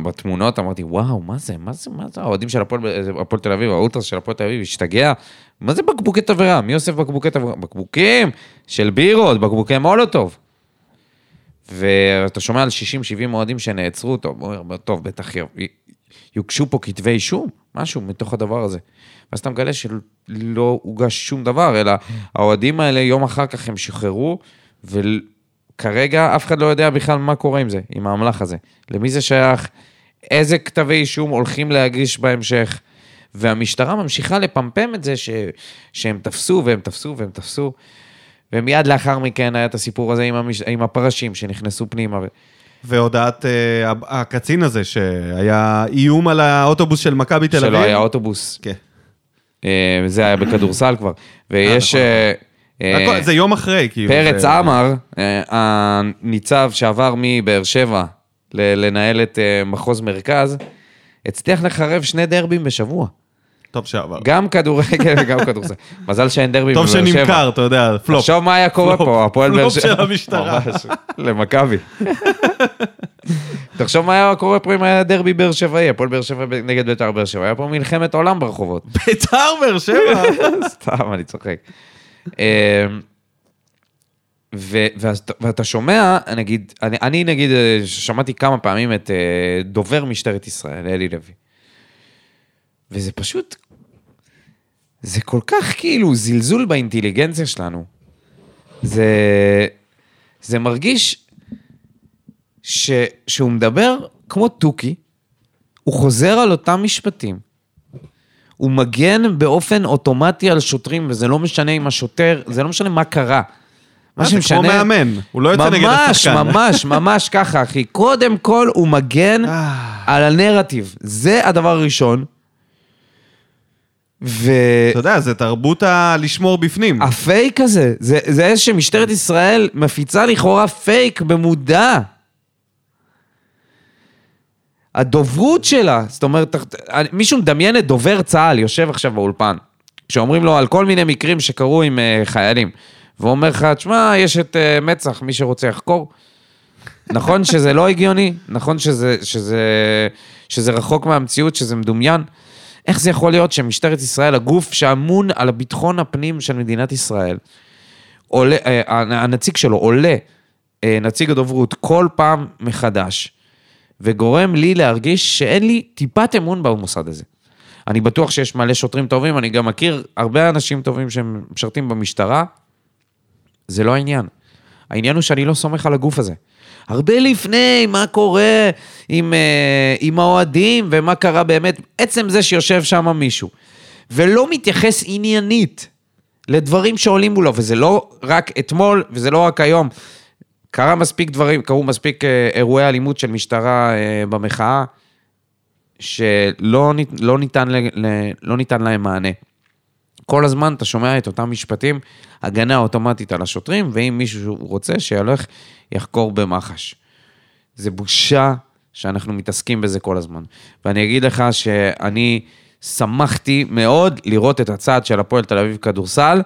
בתמונות, אמרתי, וואו, מה זה, מה זה, מה זה, האוהדים של הפועל הפועל תל אביב, האולטרס של הפועל תל אביב, השתגע, מה זה בקבוקי תבערה? מי אוסף בקבוקי תבערה? בקבוקים של בירות, בקבוקי מולוטוב. ואתה שומע על 60-70 אוהדים שנעצרו, טוב, טוב, בטח יוגשו פה כתבי אישום, משהו מתוך הדבר הזה. ואז אתה מגלה שלא הוגש שום דבר, אלא האוהדים האלה, יום אחר כך הם שחררו, וכרגע אף אחד לא יודע בכלל מה קורה עם זה, עם האמל"ח הזה. למי זה שייך, איזה כתבי אישום הולכים להגיש בהמשך. והמשטרה ממשיכה לפמפם את זה ש... שהם תפסו והם תפסו והם תפסו. ומיד לאחר מכן היה את הסיפור הזה עם, המש... עם הפרשים שנכנסו פנימה. והודעת אה, הקצין הזה, שהיה איום על האוטובוס של מכבי תל אביב. שלא היה אוטובוס. כן. אה, זה היה בכדורסל כבר. ויש... אה, אה, הכל- זה יום אחרי, כאילו. פרץ עמר, אה, הניצב שעבר מבאר שבע לנהל את אה, מחוז מרכז, הצליח לחרב שני דרבים בשבוע. טוב שעבר. גם כדורגל וגם כדורסל. מזל שאין דרבי בבאר טוב שבע. שנמכר, אתה יודע, פלופ. תחשוב מה היה קורה פלופ. פה, הפועל באר פלופ שבע. של המשטרה. למכבי. תחשוב מה היה קורה פה אם היה דרבי באר שבעי, הפועל באר שבע נגד בית"ר באר שבע, היה פה מלחמת עולם ברחובות. בית"ר באר שבע. סתם, אני צוחק. אמ, ו- ואז- ואתה שומע, נגיד, אני, אני נגיד, אה, שמעתי כמה פעמים את אה, דובר משטרת ישראל, אלי לוי. וזה פשוט, זה כל כך כאילו זלזול באינטליגנציה שלנו. זה, זה מרגיש ש, שהוא מדבר כמו תוכי, הוא חוזר על אותם משפטים, הוא מגן באופן אוטומטי על שוטרים, וזה לא משנה אם השוטר, זה לא משנה מה קרה. מה זה כמו מאמן, הוא לא יוצא נגד השחקן. ממש, ממש, ממש ככה, אחי. קודם כל, הוא מגן אה. על הנרטיב. זה הדבר הראשון. והפייק אתה יודע, זה תרבות ה... לשמור בפנים. הזה, זה, זה איזה שמשטרת ישראל מפיצה לכאורה פייק במודע. הדוברות שלה, זאת אומרת, מישהו מדמיין את דובר צה"ל יושב עכשיו באולפן, שאומרים לו על כל מיני מקרים שקרו עם uh, חיילים, והוא אומר לך, תשמע, יש את uh, מצ"ח, מי שרוצה יחקור. נכון שזה לא הגיוני, נכון שזה, שזה, שזה רחוק מהמציאות, שזה מדומיין. איך זה יכול להיות שמשטרת ישראל, הגוף שאמון על ביטחון הפנים של מדינת ישראל, עולה, אה, הנציג שלו עולה, אה, נציג הדוברות, כל פעם מחדש, וגורם לי להרגיש שאין לי טיפת אמון במוסד הזה. אני בטוח שיש מלא שוטרים טובים, אני גם מכיר הרבה אנשים טובים שהם משרתים במשטרה, זה לא העניין. העניין הוא שאני לא סומך על הגוף הזה. הרבה לפני מה קורה עם, אה, עם האוהדים ומה קרה באמת, עצם זה שיושב שם מישהו, ולא מתייחס עניינית לדברים שעולים מולו, וזה לא רק אתמול, וזה לא רק היום. קרה מספיק דברים, קרו מספיק אה, אירועי אלימות של משטרה אה, במחאה, שלא לא ניתן, לא ניתן להם מענה. כל הזמן אתה שומע את אותם משפטים, הגנה אוטומטית על השוטרים, ואם מישהו רוצה, שילך יחקור במח"ש. זה בושה שאנחנו מתעסקים בזה כל הזמן. ואני אגיד לך שאני שמחתי מאוד לראות את הצעד של הפועל תל אביב כדורסל,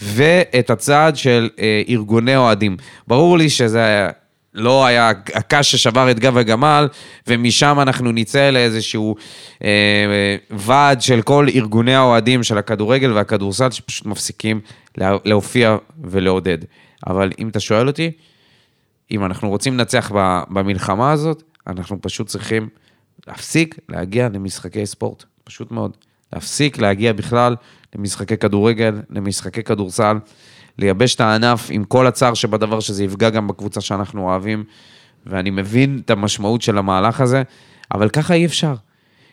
ואת הצעד של אה, ארגוני אוהדים. ברור לי שזה לא היה הקש ששבר את גב הגמל, ומשם אנחנו נצא לאיזשהו אה, אה, ועד של כל ארגוני האוהדים של הכדורגל והכדורסל, שפשוט מפסיקים לה, להופיע ולעודד. אבל אם אתה שואל אותי, אם אנחנו רוצים לנצח במלחמה הזאת, אנחנו פשוט צריכים להפסיק להגיע למשחקי ספורט, פשוט מאוד. להפסיק להגיע בכלל למשחקי כדורגל, למשחקי כדורסל, לייבש את הענף עם כל הצער שבדבר שזה יפגע גם בקבוצה שאנחנו אוהבים, ואני מבין את המשמעות של המהלך הזה, אבל ככה אי אפשר.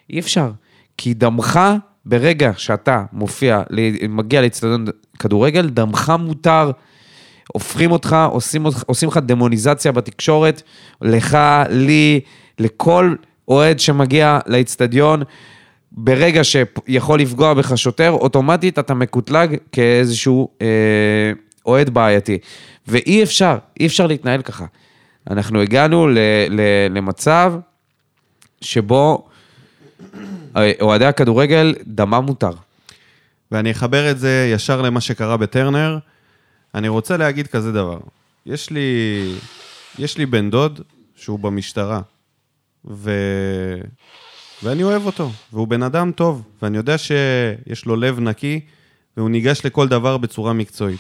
אי אפשר. כי דמך, ברגע שאתה מופיע, מגיע לאצטדיון כדורגל, דמך מותר. הופכים אותך, עושים, עושים לך דמוניזציה בתקשורת, לך, לי, לכל אוהד שמגיע לאצטדיון. ברגע שיכול לפגוע בך שוטר, אוטומטית אתה מקוטלג כאיזשהו אה, אוהד בעייתי. ואי אפשר, אי אפשר להתנהל ככה. אנחנו הגענו ל, ל, למצב שבו אה, אוהדי הכדורגל, דמם מותר. ואני אחבר את זה ישר למה שקרה בטרנר. אני רוצה להגיד כזה דבר. יש לי, יש לי בן דוד שהוא במשטרה, ו... ואני אוהב אותו, והוא בן אדם טוב, ואני יודע שיש לו לב נקי, והוא ניגש לכל דבר בצורה מקצועית.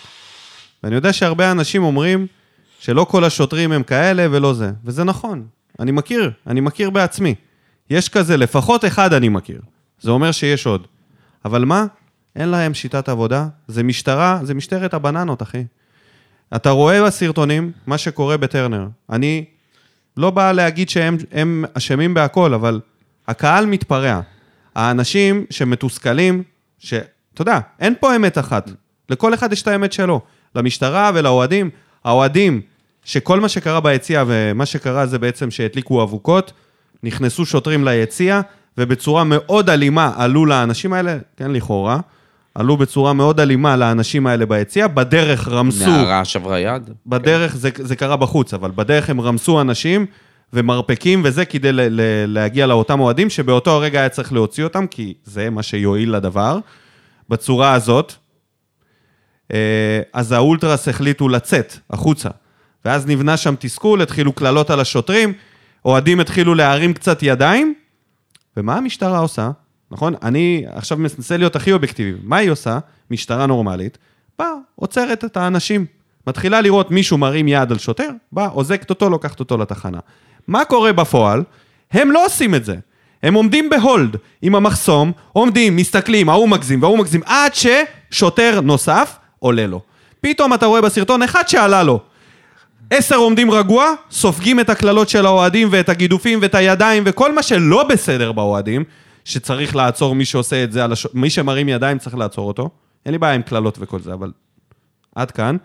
ואני יודע שהרבה אנשים אומרים שלא כל השוטרים הם כאלה ולא זה, וזה נכון. אני מכיר, אני מכיר בעצמי. יש כזה, לפחות אחד אני מכיר. זה אומר שיש עוד. אבל מה? אין להם שיטת עבודה. זה משטרה, זה משטרת הבננות, אחי. אתה רואה בסרטונים מה שקורה בטרנר. אני לא בא להגיד שהם הם אשמים בהכל, אבל הקהל מתפרע. האנשים שמתוסכלים, שאתה יודע, אין פה אמת אחת. לכל אחד יש את האמת שלו. למשטרה ולאוהדים. האוהדים, שכל מה שקרה ביציע, ומה שקרה זה בעצם שהדליקו אבוקות, נכנסו שוטרים ליציע, ובצורה מאוד אלימה עלו לאנשים האלה, כן, לכאורה, עלו בצורה מאוד אלימה לאנשים האלה ביציע, בדרך רמסו... נערה שברה יד. בדרך, זה, זה קרה בחוץ, אבל בדרך הם רמסו אנשים ומרפקים וזה כדי ל, ל, להגיע לאותם אוהדים, שבאותו הרגע היה צריך להוציא אותם, כי זה מה שיועיל לדבר. בצורה הזאת, אה, אז האולטרס החליטו לצאת החוצה. ואז נבנה שם תסכול, התחילו קללות על השוטרים, אוהדים התחילו להרים קצת ידיים, ומה המשטרה עושה? נכון? אני עכשיו מנסה להיות הכי אובייקטיבי. מה היא עושה? משטרה נורמלית. באה, עוצרת את האנשים. מתחילה לראות מישהו מרים יד על שוטר, באה, אוזקת אותו, לוקחת אותו לתחנה. מה קורה בפועל? הם לא עושים את זה. הם עומדים בהולד עם המחסום, עומדים, מסתכלים, ההוא מגזים וההוא מגזים, עד ששוטר נוסף עולה לו. פתאום אתה רואה בסרטון אחד שעלה לו. עשר עומדים רגוע, סופגים את הקללות של האוהדים ואת הגידופים ואת הידיים וכל מה שלא בסדר באוהדים, שצריך לעצור מי שעושה את זה, הש... מי שמרים ידיים צריך לעצור אותו. אין לי בעיה עם קללות וכל זה, אבל עד כאן.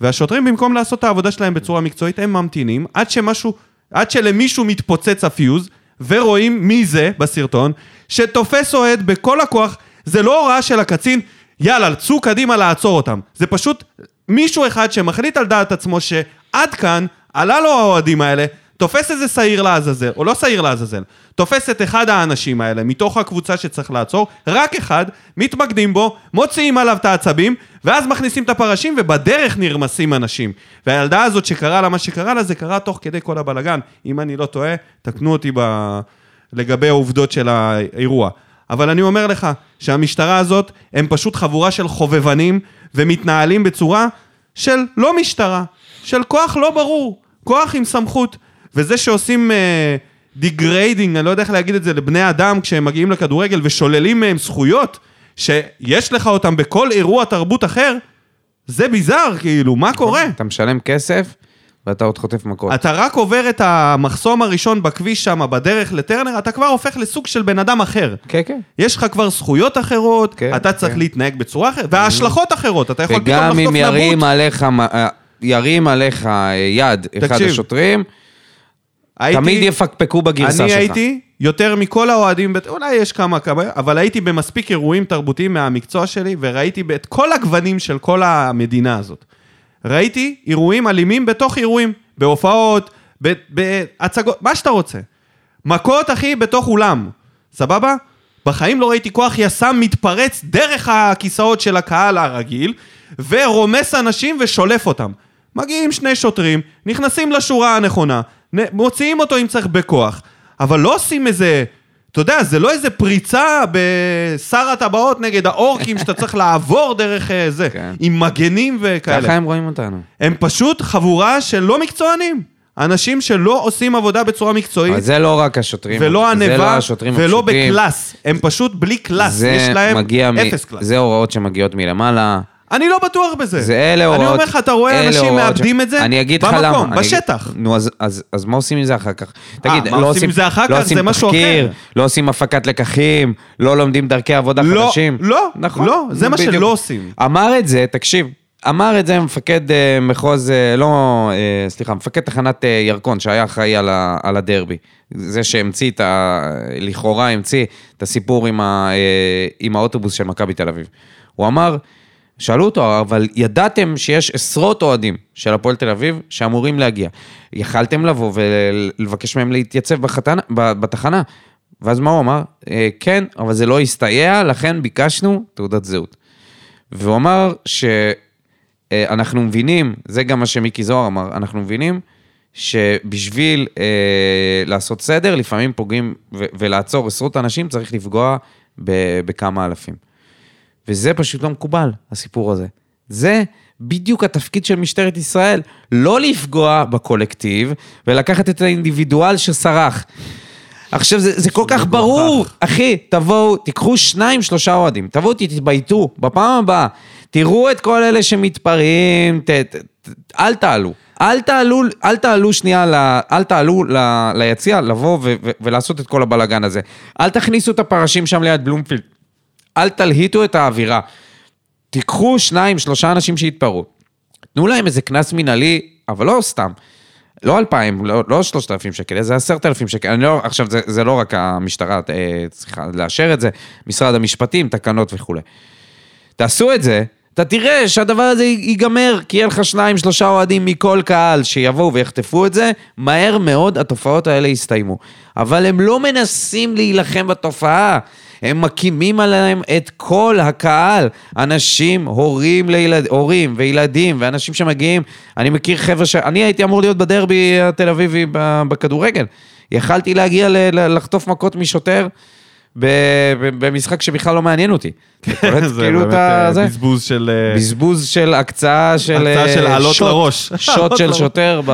והשוטרים, במקום לעשות את העבודה שלהם בצורה מקצועית, הם ממתינים עד שמשהו, עד שלמישהו מתפוצץ הפיוז, ורואים מי זה בסרטון, שתופס אוהד בכל הכוח, זה לא הוראה של הקצין, יאללה, צאו קדימה לעצור אותם. זה פשוט מישהו אחד שמחליט על דעת עצמו שעד כאן, עלה לו האוהדים האלה, תופס איזה שעיר לעזאזל, או לא שעיר לעזאזל, תופס את אחד האנשים האלה מתוך הקבוצה שצריך לעצור, רק אחד, מתמקדים בו, מוציאים עליו את העצבים, ואז מכניסים את הפרשים ובדרך נרמסים אנשים. והילדה הזאת שקרה לה מה שקרה לה, זה קרה תוך כדי כל הבלגן. אם אני לא טועה, תקנו אותי ב... לגבי העובדות של האירוע. אבל אני אומר לך שהמשטרה הזאת הם פשוט חבורה של חובבנים ומתנהלים בצורה של לא משטרה, של כוח לא ברור, כוח עם סמכות. וזה שעושים degrading, אני לא יודע איך להגיד את זה, לבני אדם כשהם מגיעים לכדורגל ושוללים מהם זכויות, שיש לך אותם בכל אירוע תרבות אחר, זה ביזאר, כאילו, מה קורה? אתה משלם כסף, ואתה עוד חוטף מכות. אתה רק עובר את המחסום הראשון בכביש שם, בדרך לטרנר, אתה כבר הופך לסוג של בן אדם אחר. כן, כן. יש לך כבר זכויות אחרות, כן, אתה צריך כן. להתנהג בצורה אחרת, וההשלכות אחרות, אתה יכול פתאום וגם לחטוף אם ירים נבוט. עליך, אה, ירים עליך אה, יד אחד תקשיב, השוטרים, הייתי- תמיד יפקפקו בגרסה שלך. אני הייתי יותר מכל האוהדים, אולי יש כמה כמה, אבל הייתי במספיק אירועים תרבותיים מהמקצוע שלי, וראיתי את כל הגוונים של כל המדינה הזאת. ראיתי אירועים אלימים בתוך אירועים, בהופעות, בהצגות, מה שאתה רוצה. מכות, אחי, בתוך אולם, סבבה? בחיים לא ראיתי כוח יס"מ מתפרץ דרך הכיסאות של הקהל הרגיל, ורומס אנשים ושולף אותם. מגיעים שני שוטרים, נכנסים לשורה הנכונה, מוציאים אותו אם צריך בכוח, אבל לא עושים איזה... אתה יודע, זה לא איזה פריצה בשר הטבעות נגד האורקים שאתה צריך לעבור דרך אה, זה, כן. עם מגנים וכאלה. ככה הם רואים אותנו. הם פשוט חבורה של לא מקצוענים. אנשים שלא עושים עבודה בצורה מקצועית, אבל זה לא רק השוטרים. ולא לא ענווה, השוטרים ולא הפשוטים. בקלאס. הם פשוט בלי קלאס, יש להם מ- אפס קלאס. זה הוראות שמגיעות מלמעלה. אני לא בטוח בזה. זה אלה הוראות... אני אומר לך, אתה רואה אנשים מאבדים את זה אני אגיד לך למה. במקום, בשטח. נו, אז- אז אז מה עושים עם זה אחר כך? תגיד, מה לא עושים זה לא? עושים זה משהו אחר. לא עושים הפקת לקחים, לא לומדים דרכי עבודה לא, חדשים. לא, נכון. לא, זה מה. שלא עושים. אמר את זה, תקשיב, אמר את זה מפקד אה, מחוז, אה, לא, אה, סליחה, מפקד תחנת אה, ירקון, שהיה אחראי על, ה, על הדרבי. זה שהמציא את ה... לכאורה המציא את הסיפור עם, ה, אה, עם האוטובוס של מכבי תל אביב. הוא אמר, שאלו אותו, אבל ידעתם שיש עשרות אוהדים של הפועל תל אביב שאמורים להגיע. יכלתם לבוא ולבקש מהם להתייצב בחתנה, בתחנה. ואז מה הוא אמר? "אה, כן, אבל זה לא הסתייע, לכן ביקשנו תעודת זהות. והוא אמר שאנחנו מבינים, זה גם מה שמיקי זוהר אמר, אנחנו מבינים שבשביל אה, לעשות סדר, לפעמים פוגעים ולעצור עשרות אנשים, צריך לפגוע בכמה אלפים. וזה פשוט לא מקובל, הסיפור הזה. זה בדיוק התפקיד של משטרת ישראל, לא לפגוע בקולקטיב ולקחת את האינדיבידואל שסרח. עכשיו, זה, זה כל כך ברור, אחי, תבואו, תיקחו שניים, שלושה אוהדים, תבואו, תתבייתו, בפעם הבאה, תראו את כל אלה שמתפרעים, ת, ת, ת, אל תעלו. אל תעלו, אל תעלו שנייה, ל, אל תעלו ל, ליציע לבוא ו, ו, ולעשות את כל הבלגן הזה. אל תכניסו את הפרשים שם ליד בלומפילד. אל תלהיטו את האווירה. תיקחו שניים, שלושה אנשים שהתפרעו. תנו להם איזה קנס מנהלי, אבל לא סתם. לא אלפיים, לא, לא שלושת אלפים שקל, זה עשרת אלפים שקל. אני לא, עכשיו, זה, זה לא רק המשטרה אה, צריכה לאשר את זה, משרד המשפטים, תקנות וכולי. תעשו את זה, אתה תראה שהדבר הזה ייגמר, כי יהיה לך שניים, שלושה אוהדים מכל קהל שיבואו ויחטפו את זה, מהר מאוד התופעות האלה יסתיימו. אבל הם לא מנסים להילחם בתופעה, הם מקימים עליהם את כל הקהל. אנשים, הורים, לילד, הורים וילדים ואנשים שמגיעים. אני מכיר חבר'ה ש... אני הייתי אמור להיות בדרבי התל אביבי בכדורגל. יכלתי להגיע ל- לחטוף מכות משוטר. במשחק שבכלל לא מעניין אותי. זה כאילו באמת אה? בזבוז של... אה, בזבוז של הקצאה של... הקצאה אה, של לעלות שוט. לראש. שוט של. שוטר.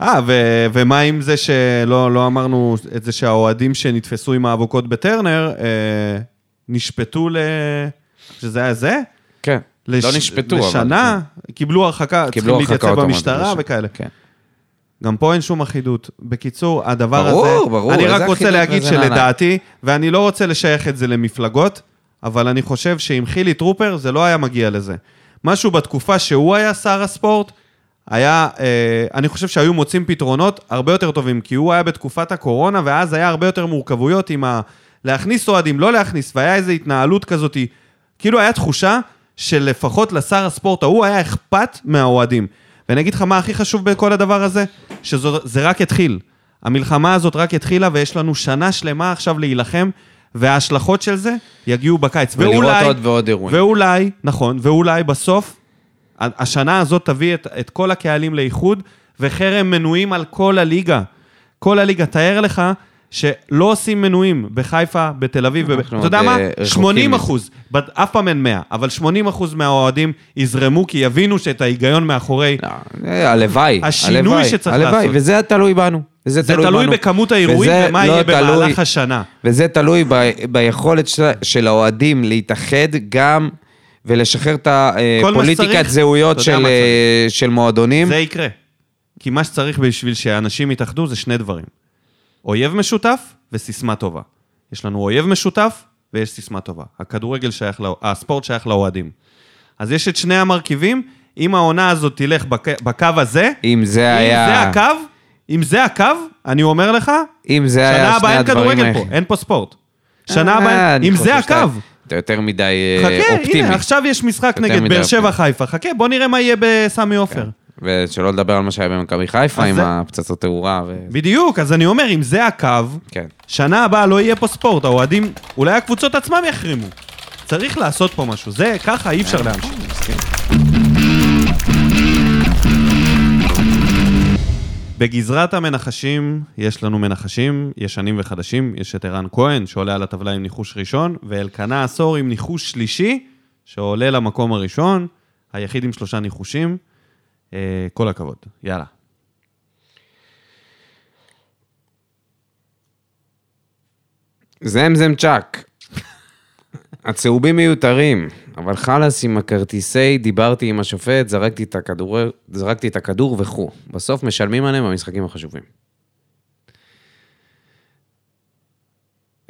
אה, ו- ומה עם זה שלא לא אמרנו את זה שהאוהדים שנתפסו עם האבוקות בטרנר, אה, נשפטו ל... שזה היה זה? כן. לש... לא נשפטו, אבל... לשנה, קיבלו הרחקה, קיבלו צריכים להתייצב במשטרה. וכאלה. כן. גם פה אין שום אחידות. בקיצור, הדבר ברור, הזה... ברור, אני איזה רק רוצה להגיד? שלדעתי, ואני לא רוצה לשייך את זה למפלגות, אבל אני חושב שעם חילי טרופר זה לא היה מגיע לזה. משהו בתקופה שהוא היה שר הספורט, היה, אה, אני חושב שהיו מוצאים פתרונות הרבה יותר טובים, כי הוא היה בתקופת הקורונה, ואז היה הרבה יותר מורכבויות עם ה... להכניס אוהדים, לא להכניס, והיה איזו התנהלות כזאת, כאילו היה תחושה שלפחות לשר הספורט ההוא היה אכפת מהאוהדים. ואני אגיד לך מה הכי חשוב בכל הדבר הזה, שזה רק התחיל. המלחמה הזאת רק התחילה, ויש לנו שנה שלמה עכשיו להילחם, וההשלכות של זה יגיעו בקיץ. ולראות ואולי, עוד ועוד אירועים. ואולי, נכון, ואולי בסוף, השנה הזאת תביא את, את כל הקהלים לאיחוד, וחרם מנויים על כל הליגה. כל הליגה. תאר לך שלא עושים מנויים בחיפה, בתל אביב, בב- אתה יודע מה? אה, רחוקים 80 מזה. אחוז, אף פעם אין 100, אבל 80 אחוז מהאוהדים יזרמו, כי יבינו שאת ההיגיון מאחורי... לא, אה, הלוואי. השינוי הלוואי, שצריך הלוואי, לעשות. וזה תלוי בנו. וזה זה תלוי תלוי. בכמות האירועים ומה לא יהיה תלוי- במהלך השנה. וזה תלוי ב, ביכולת של, של האוהדים להתאחד גם ולשחרר את הפוליטיקת זהויות של, מה אה, של מועדונים. זה יקרה. כי מה שצריך בשביל שאנשים יתאחדו זה שני דברים. אויב משותף וסיסמה טובה. יש לנו אויב משותף ויש סיסמה טובה. הכדורגל שייך, לא... הספורט שייך לאוהדים. אז יש את שני המרכיבים, אם העונה הזאת תלך בק... בקו הזה, אם זה אם היה... זה הקו, אם זה הקו, אני אומר לך, אם זה היה שנה הבאה אין כדורגל האלה. פה, אין פה ספורט. שנה אה, הבאה, אם זה הקו. אתה יותר מדי אה, חכה, אופטימי. הנה, עכשיו יש משחק נגד באר שבע. חיפה. חכה, בוא נראה מה יהיה בסמי עופר. ושלא לדבר על מה שהיה במכבי חיפה עם זה- הפצצות תאורה. ו... בדיוק, אז אני אומר, אם זה הקו, כן. שנה הבאה לא יהיה פה ספורט, האוהדים, אולי הקבוצות עצמם יחרימו. צריך לעשות פה משהו, זה ככה אי אפשר להמשיך. בגזרת המנחשים, יש לנו מנחשים, ישנים וחדשים, יש את ערן כהן, שעולה על הטבלה עם ניחוש ראשון, ואלקנה עשור עם ניחוש שלישי, שעולה למקום הראשון, היחיד עם שלושה ניחושים. אה, כל הכבוד, יאללה. זמזם צ'אק. הצהובים מיותרים, אבל חלאס עם הכרטיסי, דיברתי עם השופט, זרקתי את הכדור, זרקתי את הכדור וכו'. בסוף משלמים עליהם במשחקים החשובים.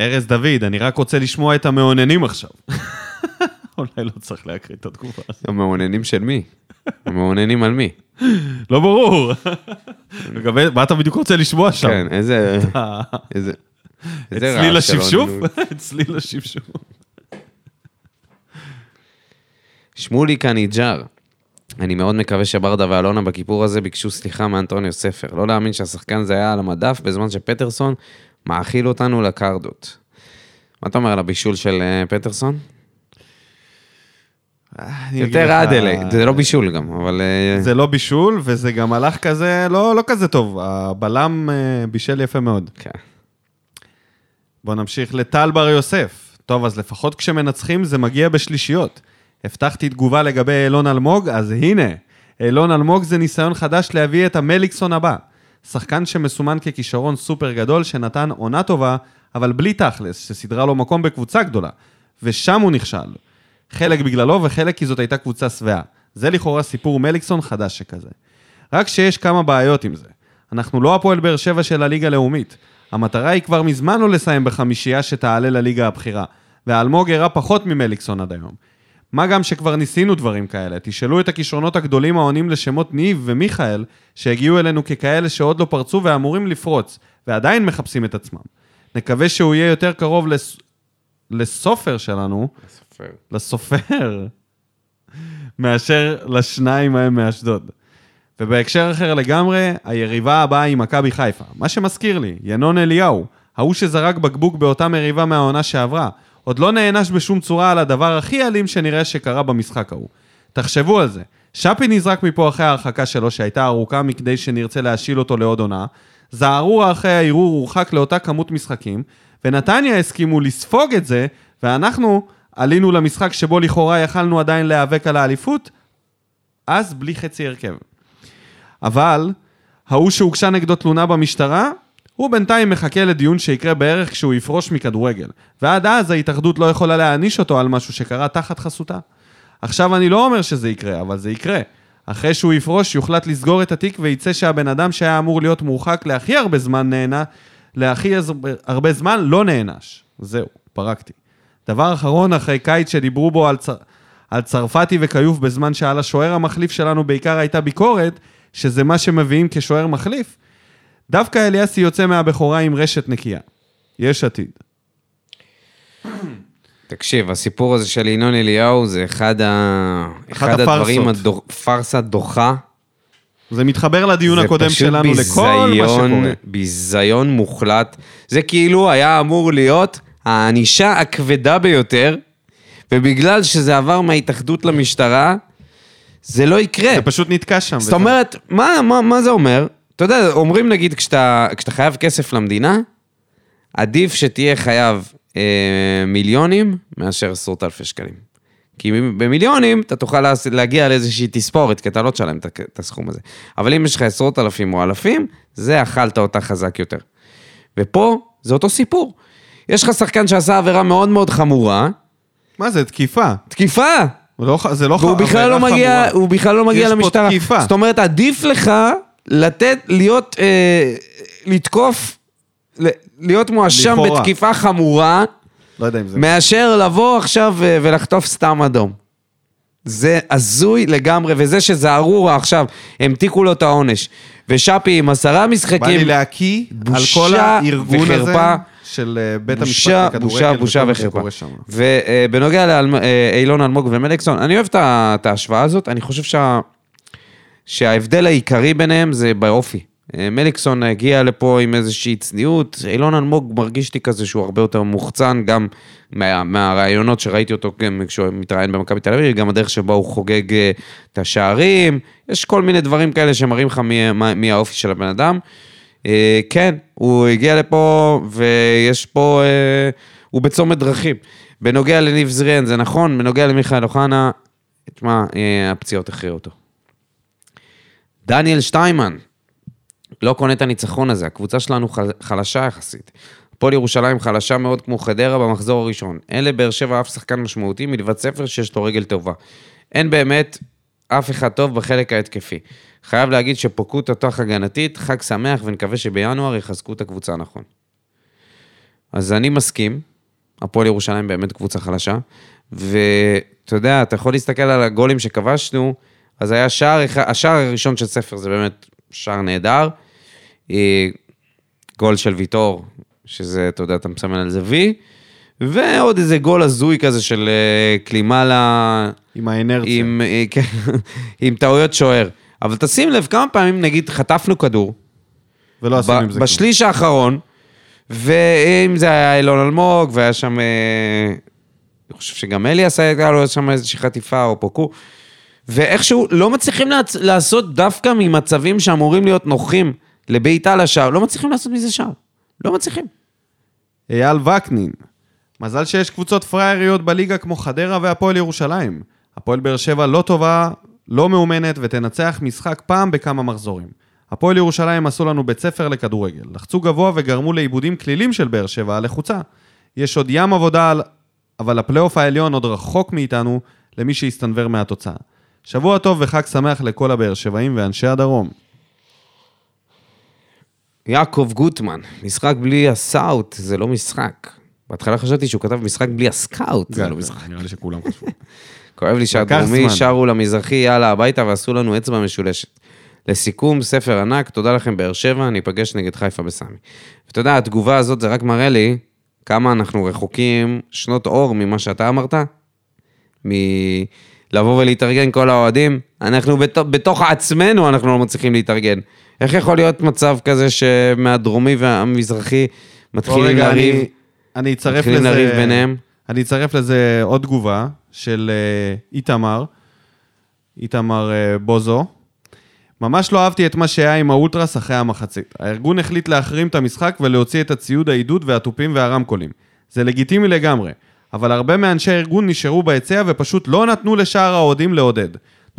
ארז דוד, אני רק רוצה לשמוע את המאוננים עכשיו. אולי לא צריך להקריא את התגובה הזאת. המאוננים של מי? המאוננים על מי? לא ברור. לגבי, מה אתה בדיוק רוצה לשמוע שם? כן, איזה... איזה... את צליל השפשוף? אוננות. את צליל השפשוף. שמולי קניג'אר. אני מאוד מקווה שברדה ואלונה בכיפור הזה ביקשו סליחה מאנטוניו ספר. לא להאמין שהשחקן הזה היה על המדף בזמן שפטרסון מאכיל אותנו לקרדות. מה אתה אומר על הבישול של אה, פטרסון? אגיד יותר לך, אדלי, זה לא בישול גם, אבל... אה, זה לא בישול, וזה גם הלך כזה, לא, לא כזה טוב. הבלם אה, בישל יפה מאוד. כן. בואו נמשיך לטל בר יוסף. טוב, אז לפחות כשמנצחים זה מגיע בשלישיות. הבטחתי תגובה לגבי אילון אלמוג, אז הנה, אילון אלמוג זה ניסיון חדש להביא את המליקסון הבא. שחקן שמסומן ככישרון סופר גדול, שנתן עונה טובה, אבל בלי תכלס, שסידרה לו מקום בקבוצה גדולה. ושם הוא נכשל. חלק בגללו וחלק כי זאת הייתה קבוצה שבעה. זה לכאורה סיפור מליקסון חדש שכזה. רק שיש כמה בעיות עם זה. אנחנו לא הפועל באר שבע של הליגה הלאומית. המטרה היא כבר מזמן לא לסיים בחמישייה שתעלה לליגה הבכירה, והאלמוג הראה פחות ממליקסון עד היום. מה גם שכבר ניסינו דברים כאלה, תשאלו את הכישרונות הגדולים העונים לשמות ניב ומיכאל, שהגיעו אלינו ככאלה שעוד לא פרצו ואמורים לפרוץ, ועדיין מחפשים את עצמם. נקווה שהוא יהיה יותר קרוב לס... לסופר שלנו, לסופר, מאשר לשניים ההם מאשדוד. ובהקשר אחר לגמרי, היריבה הבאה היא מכבי חיפה. מה שמזכיר לי, ינון אליהו, ההוא שזרק בקבוק באותה מריבה מהעונה שעברה, עוד לא נענש בשום צורה על הדבר הכי אלים שנראה שקרה במשחק ההוא. תחשבו על זה, שפי נזרק מפה אחרי ההרחקה שלו, שהייתה ארוכה מכדי שנרצה להשיל אותו לעוד עונה, זערורה אחרי הערעור הורחק לאותה כמות משחקים, ונתניה הסכימו לספוג את זה, ואנחנו עלינו למשחק שבו לכאורה יכלנו עדיין להיאבק על האליפות, אז בלי חצי הרכב. אבל, ההוא שהוגשה נגדו תלונה במשטרה, הוא בינתיים מחכה לדיון שיקרה בערך כשהוא יפרוש מכדורגל. ועד אז ההתאחדות לא יכולה להעניש אותו על משהו שקרה תחת חסותה. עכשיו אני לא אומר שזה יקרה, אבל זה יקרה. אחרי שהוא יפרוש, יוחלט לסגור את התיק וייצא שהבן אדם שהיה אמור להיות מורחק להכי הרבה זמן נהנה, להכי הרבה זמן לא נענש. זהו, פרקתי. דבר אחרון, אחרי קיץ שדיברו בו על, צר... על צרפתי וכיוף בזמן שעל השוער המחליף שלנו בעיקר הייתה ביקורת, שזה מה שמביאים כשוער מחליף, דווקא אליאסי יוצא מהבכורה עם רשת נקייה. יש עתיד. תקשיב, הסיפור הזה של ינון אליהו זה אחד, ה... אחד הדברים. הדוח... פארסה דוחה. זה מתחבר לדיון הקודם שלנו לכל מה ביזיון, שקורה. ביזיון מוחלט. זה כאילו היה אמור להיות הענישה הכבדה ביותר, ובגלל שזה עבר מההתאחדות למשטרה, זה לא יקרה. זה פשוט נתקע שם. זאת וזהו. אומרת, מה, מה, מה זה אומר? אתה יודע, אומרים נגיד, כשאתה, כשאתה חייב כסף למדינה, עדיף שתהיה חייב אה, מיליונים מאשר עשרות אלפי שקלים. כי במיליונים אתה תוכל להגיע לאיזושהי תספורת, כי אתה לא תשלם את הסכום הזה. אבל אם יש לך עשרות אלפים או אלפים, זה אכלת אותה חזק יותר. ופה זה אותו סיפור. יש לך שחקן שעשה עבירה מאוד מאוד חמורה, מה זה, תקיפה. תקיפה, לא זה לא ח- והוא בכלל לא מגיע, חמורה. הוא בכלל לא מגיע יש פה למשטרה. תקיפה. זאת אומרת, עדיף לך לתת, להיות, אה, לתקוף, להיות מואשם לכאורה. בתקיפה חמורה, לא יודע אם זה... מאשר לבוא עכשיו אה, ולחטוף סתם אדום. זה הזוי לגמרי, וזה שזערורה עכשיו, המתיקו לו את העונש, ושאפי עם עשרה בא לי משחקים, להקיא על כל הארגון הזה וחרפה. של אה, בית המשפט בושה, לכדורגל בושה, בושה וחרפה. ובנוגע לאילון אלמוג ומליקסון, אני אוהב את ההשוואה הזאת, אני חושב שה... שההבדל העיקרי ביניהם זה באופי. אה, מליקסון הגיע לפה עם איזושהי צניעות, אילון אלמוג מרגיש לי כזה שהוא הרבה יותר מוחצן, גם מה, מהרעיונות שראיתי אותו כשהוא מתראיין במכבי תל אביב, גם הדרך שבה הוא חוגג אה, את השערים, יש כל מיני דברים כאלה שמראים לך מי, מי האופי של הבן אדם. אה, כן, הוא הגיע לפה ויש פה, הוא בצומת דרכים. בנוגע לניב זריאן זה נכון, בנוגע למיכאל אוחנה, תשמע, הפציעות הכריעו אותו. דניאל שטיימן, לא קונה את הניצחון הזה, הקבוצה שלנו חל- חלשה יחסית. הפועל ירושלים חלשה מאוד כמו חדרה במחזור הראשון. אין לבאר שבע אף שחקן משמעותי מלבד ספר שיש לו רגל טובה. אין באמת אף אחד טוב בחלק ההתקפי. חייב להגיד שפוקו תותח הגנתית, חג שמח ונקווה שבינואר יחזקו את הקבוצה נכון. אז אני מסכים, הפועל ירושלים באמת קבוצה חלשה, ואתה יודע, אתה יכול להסתכל על הגולים שכבשנו, אז היה שער, השער הראשון של ספר זה באמת שער נהדר, אה, גול של ויטור, שזה, אתה יודע, אתה מסמן על זה וי, ועוד איזה גול הזוי כזה של אה, קלימלה, עם האנרציה. עם, אה, כן, עם טעויות שוער. אבל תשים לב, כמה פעמים נגיד חטפנו כדור, ולא עשינו עם זה כלום. בשליש האחרון, ואם זה היה אילון אלמוג, והיה שם, אני חושב שגם אליאס היה לו שם איזושהי חטיפה, או פוקו, ואיכשהו לא מצליחים לעצ- לעשות דווקא ממצבים שאמורים להיות נוחים לבעיטה לשער, לא מצליחים לעשות מזה שער. לא מצליחים. אייל וקנין. מזל שיש קבוצות פראייריות בליגה כמו חדרה והפועל ירושלים. הפועל באר שבע לא טובה, לא מאומנת ותנצח משחק פעם בכמה מחזורים. הפועל ירושלים עשו לנו בית ספר לכדורגל. לחצו גבוה וגרמו לעיבודים כלילים של באר שבע הלחוצה. יש עוד ים עבודה, על- אבל הפלייאוף העליון עוד רחוק מאיתנו למי שיסתנוור מהתוצאה. שבוע טוב וחג שמח לכל הבאר שבעים ואנשי הדרום. יעקב גוטמן, משחק בלי הסאוט זה לא משחק. בהתחלה חשבתי שהוא כתב משחק בלי הסקאוט, זה לא משחק. נראה לי שכולם חשבו. כואב לי שהדרומי. שרו למזרחי יאללה הביתה ועשו לנו אצבע משולשת. לסיכום, ספר ענק, תודה לכם באר שבע, ניפגש נגד חיפה בסמי. ואתה יודע, התגובה הזאת זה רק מראה לי כמה אנחנו רחוקים שנות אור ממה שאתה אמרת, מלבוא ולהתארגן כל האוהדים. אנחנו בת... בתוך עצמנו אנחנו לא מצליחים להתארגן. איך יכול להיות מצב כזה שמהדרומי והמזרחי מתחילים רגע, לריב? אני- אני אצרף מתחילים לזה... לריב ביניהם? אני אצרף לזה עוד תגובה של אה, איתמר, איתמר אה, בוזו. ממש לא אהבתי את מה שהיה עם האולטרס אחרי המחצית. הארגון החליט להחרים את המשחק ולהוציא את הציוד העידוד והתופים והרמקולים. זה לגיטימי לגמרי, אבל הרבה מאנשי הארגון נשארו ביציע ופשוט לא נתנו לשאר האוהדים לעודד.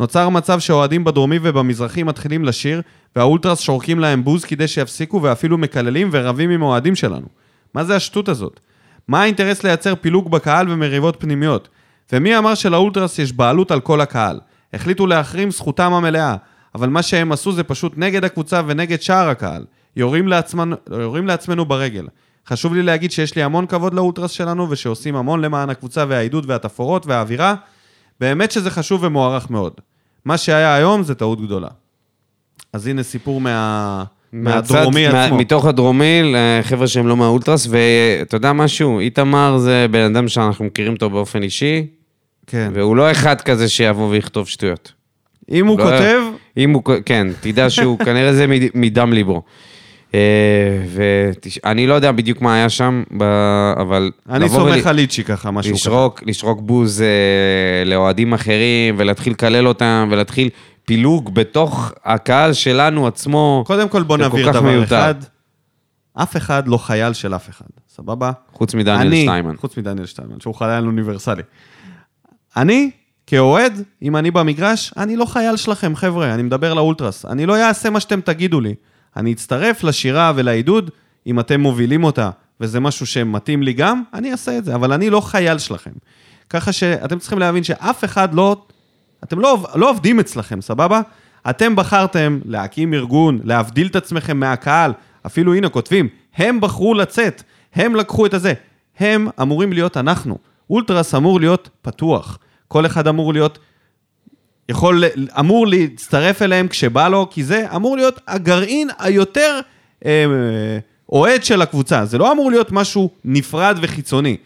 נוצר מצב שהאוהדים בדרומי ובמזרחי מתחילים לשיר, והאולטרס שורקים להם בוז כדי שיפסיקו ואפילו מקללים ורבים עם האוהדים שלנו. מה זה השטות הזאת? מה האינטרס לייצר פילוג בקהל ומריבות פנימיות? ומי אמר שלאולטרס יש בעלות על כל הקהל? החליטו להחרים זכותם המלאה, אבל מה שהם עשו זה פשוט נגד הקבוצה ונגד שאר הקהל. יורים, לעצמנו, יורים לעצמנו ברגל. חשוב לי להגיד שיש לי המון כבוד לאולטרס שלנו, ושעושים המון למען הקבוצה והעידוד והתפאורות והאווירה. באמת שזה חשוב ומוערך מאוד. מה שהיה היום זה טעות גדולה. אז הנה סיפור מה... מהדרומי מהצד- עצמו. מה- מתוך הדרומי, לחבר'ה שהם לא מהאולטרס, ואתה יודע משהו, איתמר זה בן אדם שאנחנו מכירים אותו באופן אישי, כן. והוא לא אחד כזה שיבוא ויכתוב שטויות. אם הוא לא- כותב, אם הוא, כן, תדע שהוא כנראה זה מד- מדם ליבו. ואני לא יודע בדיוק מה היה שם, אבל... אני סומך על ליצ'י ככה, משהו כזה. לשרוק, בוז אה, לאוהדים אחרים, ולהתחיל לקלל אותם, ולהתחיל פילוג בתוך הקהל שלנו עצמו. קודם כל בוא נבהיר דבר מיותר. אחד. אף אחד לא חייל של אף אחד, סבבה? חוץ מדניאל אני- שטיימן. חוץ מדניאל שטיימן, שהוא חייל אוניברסלי. אני, כאוהד, אם אני במגרש, אני לא חייל שלכם, חבר'ה, אני מדבר לאולטרס. אני לא אעשה מה שאתם תגידו לי. אני אצטרף לשירה ולעידוד, אם אתם מובילים אותה, וזה משהו שמתאים לי גם, אני אעשה את זה, אבל אני לא חייל שלכם. ככה שאתם צריכים להבין שאף אחד לא... אתם לא, לא עובדים אצלכם, סבבה? אתם בחרתם להקים ארגון, להבדיל את עצמכם מהקהל, אפילו הנה כותבים, הם בחרו לצאת, הם לקחו את הזה. הם אמורים להיות אנחנו. אולטרס אמור להיות פתוח. כל אחד אמור להיות, יכול, אמור להצטרף אליהם כשבא לו, כי זה אמור להיות הגרעין היותר אה, אוהד של הקבוצה. זה לא אמור להיות משהו נפרד וחיצוני.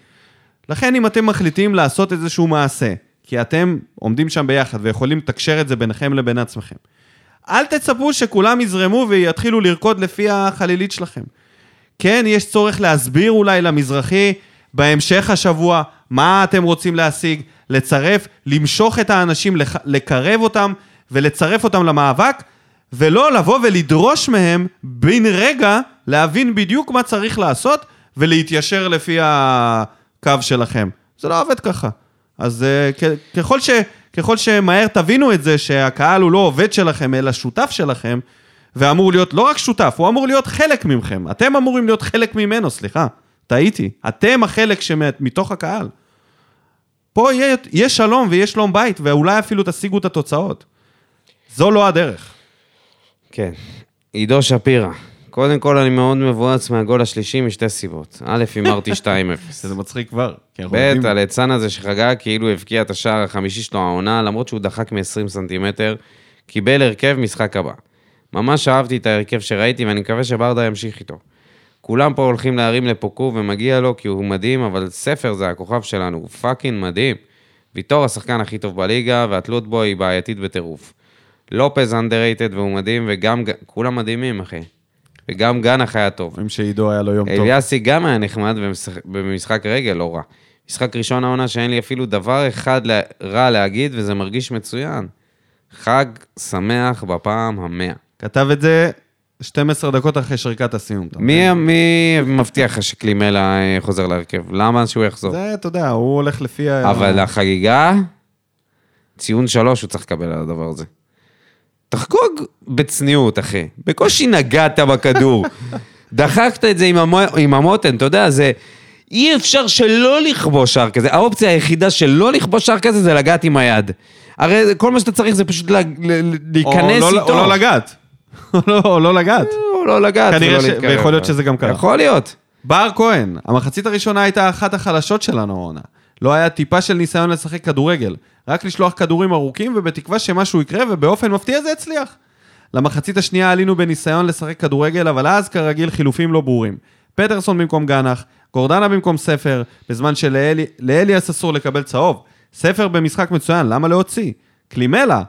לכן אם אתם מחליטים לעשות איזשהו מעשה, כי אתם עומדים שם ביחד ויכולים לתקשר את זה ביניכם לבין עצמכם, אל תצפו שכולם יזרמו ויתחילו לרקוד לפי החלילית שלכם. כן, יש צורך להסביר אולי למזרחי בהמשך השבוע מה אתם רוצים להשיג, לצרף, למשוך את האנשים, לקרב אותם ולצרף אותם למאבק, ולא לבוא ולדרוש מהם בן רגע להבין בדיוק מה צריך לעשות ולהתיישר לפי הקו שלכם. זה לא עובד ככה. אז אה, ככל, ש, ככל שמהר תבינו את זה שהקהל הוא לא עובד שלכם, אלא שותף שלכם, ואמור להיות לא רק שותף, הוא אמור להיות חלק ממכם. אתם אמורים להיות חלק ממנו, סליחה. טעיתי. אתם החלק שמתוך הקהל. פה יהיה, יהיה שלום ויהיה שלום בית, ואולי אפילו תשיגו את התוצאות. זו לא הדרך. כן. עידו שפירא. קודם כל, אני מאוד מבואץ מהגול השלישי משתי סיבות. א', הימרתי 2-0. שזה מצחיק כבר. ב', הליצן הזה שחגג כאילו הבקיע את השער החמישי שלו העונה, למרות שהוא דחק מ-20 סנטימטר, קיבל הרכב משחק הבא. ממש אהבתי את ההרכב שראיתי, ואני מקווה שברדה ימשיך איתו. כולם פה הולכים להרים לפוקו, ומגיע לו כי הוא מדהים, אבל ספר זה הכוכב שלנו, הוא fucking מדהים. ויטור השחקן הכי טוב בליגה, והתלות בו היא בעייתית בטירוף. לופז underrated והוא מדהים, וגם, כולם מדהימים, אחי. וגם גנח היה טוב. רואים שעידו היה לו יום טוב. אליאסי גם היה נחמד במשחק, רגל, לא רע. משחק ראשון העונה שאין לי אפילו דבר אחד רע להגיד, וזה מרגיש מצוין. חג שמח בפעם המאה. כתב את זה 12 דקות אחרי שריקת הסיום. מי, מי מבטיח לך שקלימלה אה, חוזר להרכב? למה שהוא יחזור? זה, אתה יודע, הוא הולך לפי ה... אבל החגיגה, ציון שלוש הוא צריך לקבל על הדבר הזה. תחגוג בצניעות, אחי. בקושי נגעת בכדור. דחקת את זה עם, המו... עם המותן, אתה יודע, זה... אי אפשר שלא לכבוש שער כזה. האופציה היחידה שלא לכבוש שער כזה זה לגעת עם היד. הרי כל מה שאתה צריך זה פשוט ל... ל... ל- להיכנס או לא, איתו. או לא לגעת. או לא- או לא לגעת. או לא לגעת. כנראה ש-. ויכול להיות שזה גם קרה. יכול להיות. בר כהן, המחצית הראשונה הייתה אחת החלשות שלנו העונה. לא היה טיפה של ניסיון לשחק כדורגל, רק לשלוח כדורים ארוכים ובתקווה שמשהו יקרה, ובאופן מפתיע זה הצליח. למחצית השנייה עלינו בניסיון לשחק כדורגל, אבל אז כרגיל חילופים לא ברורים. פטרסון במקום גנח, גורדנה במקום ספר, בזמן שלאליאס אסור לקבל צהוב. ספר במשחק מצוין, למה להוציא? קלימלה,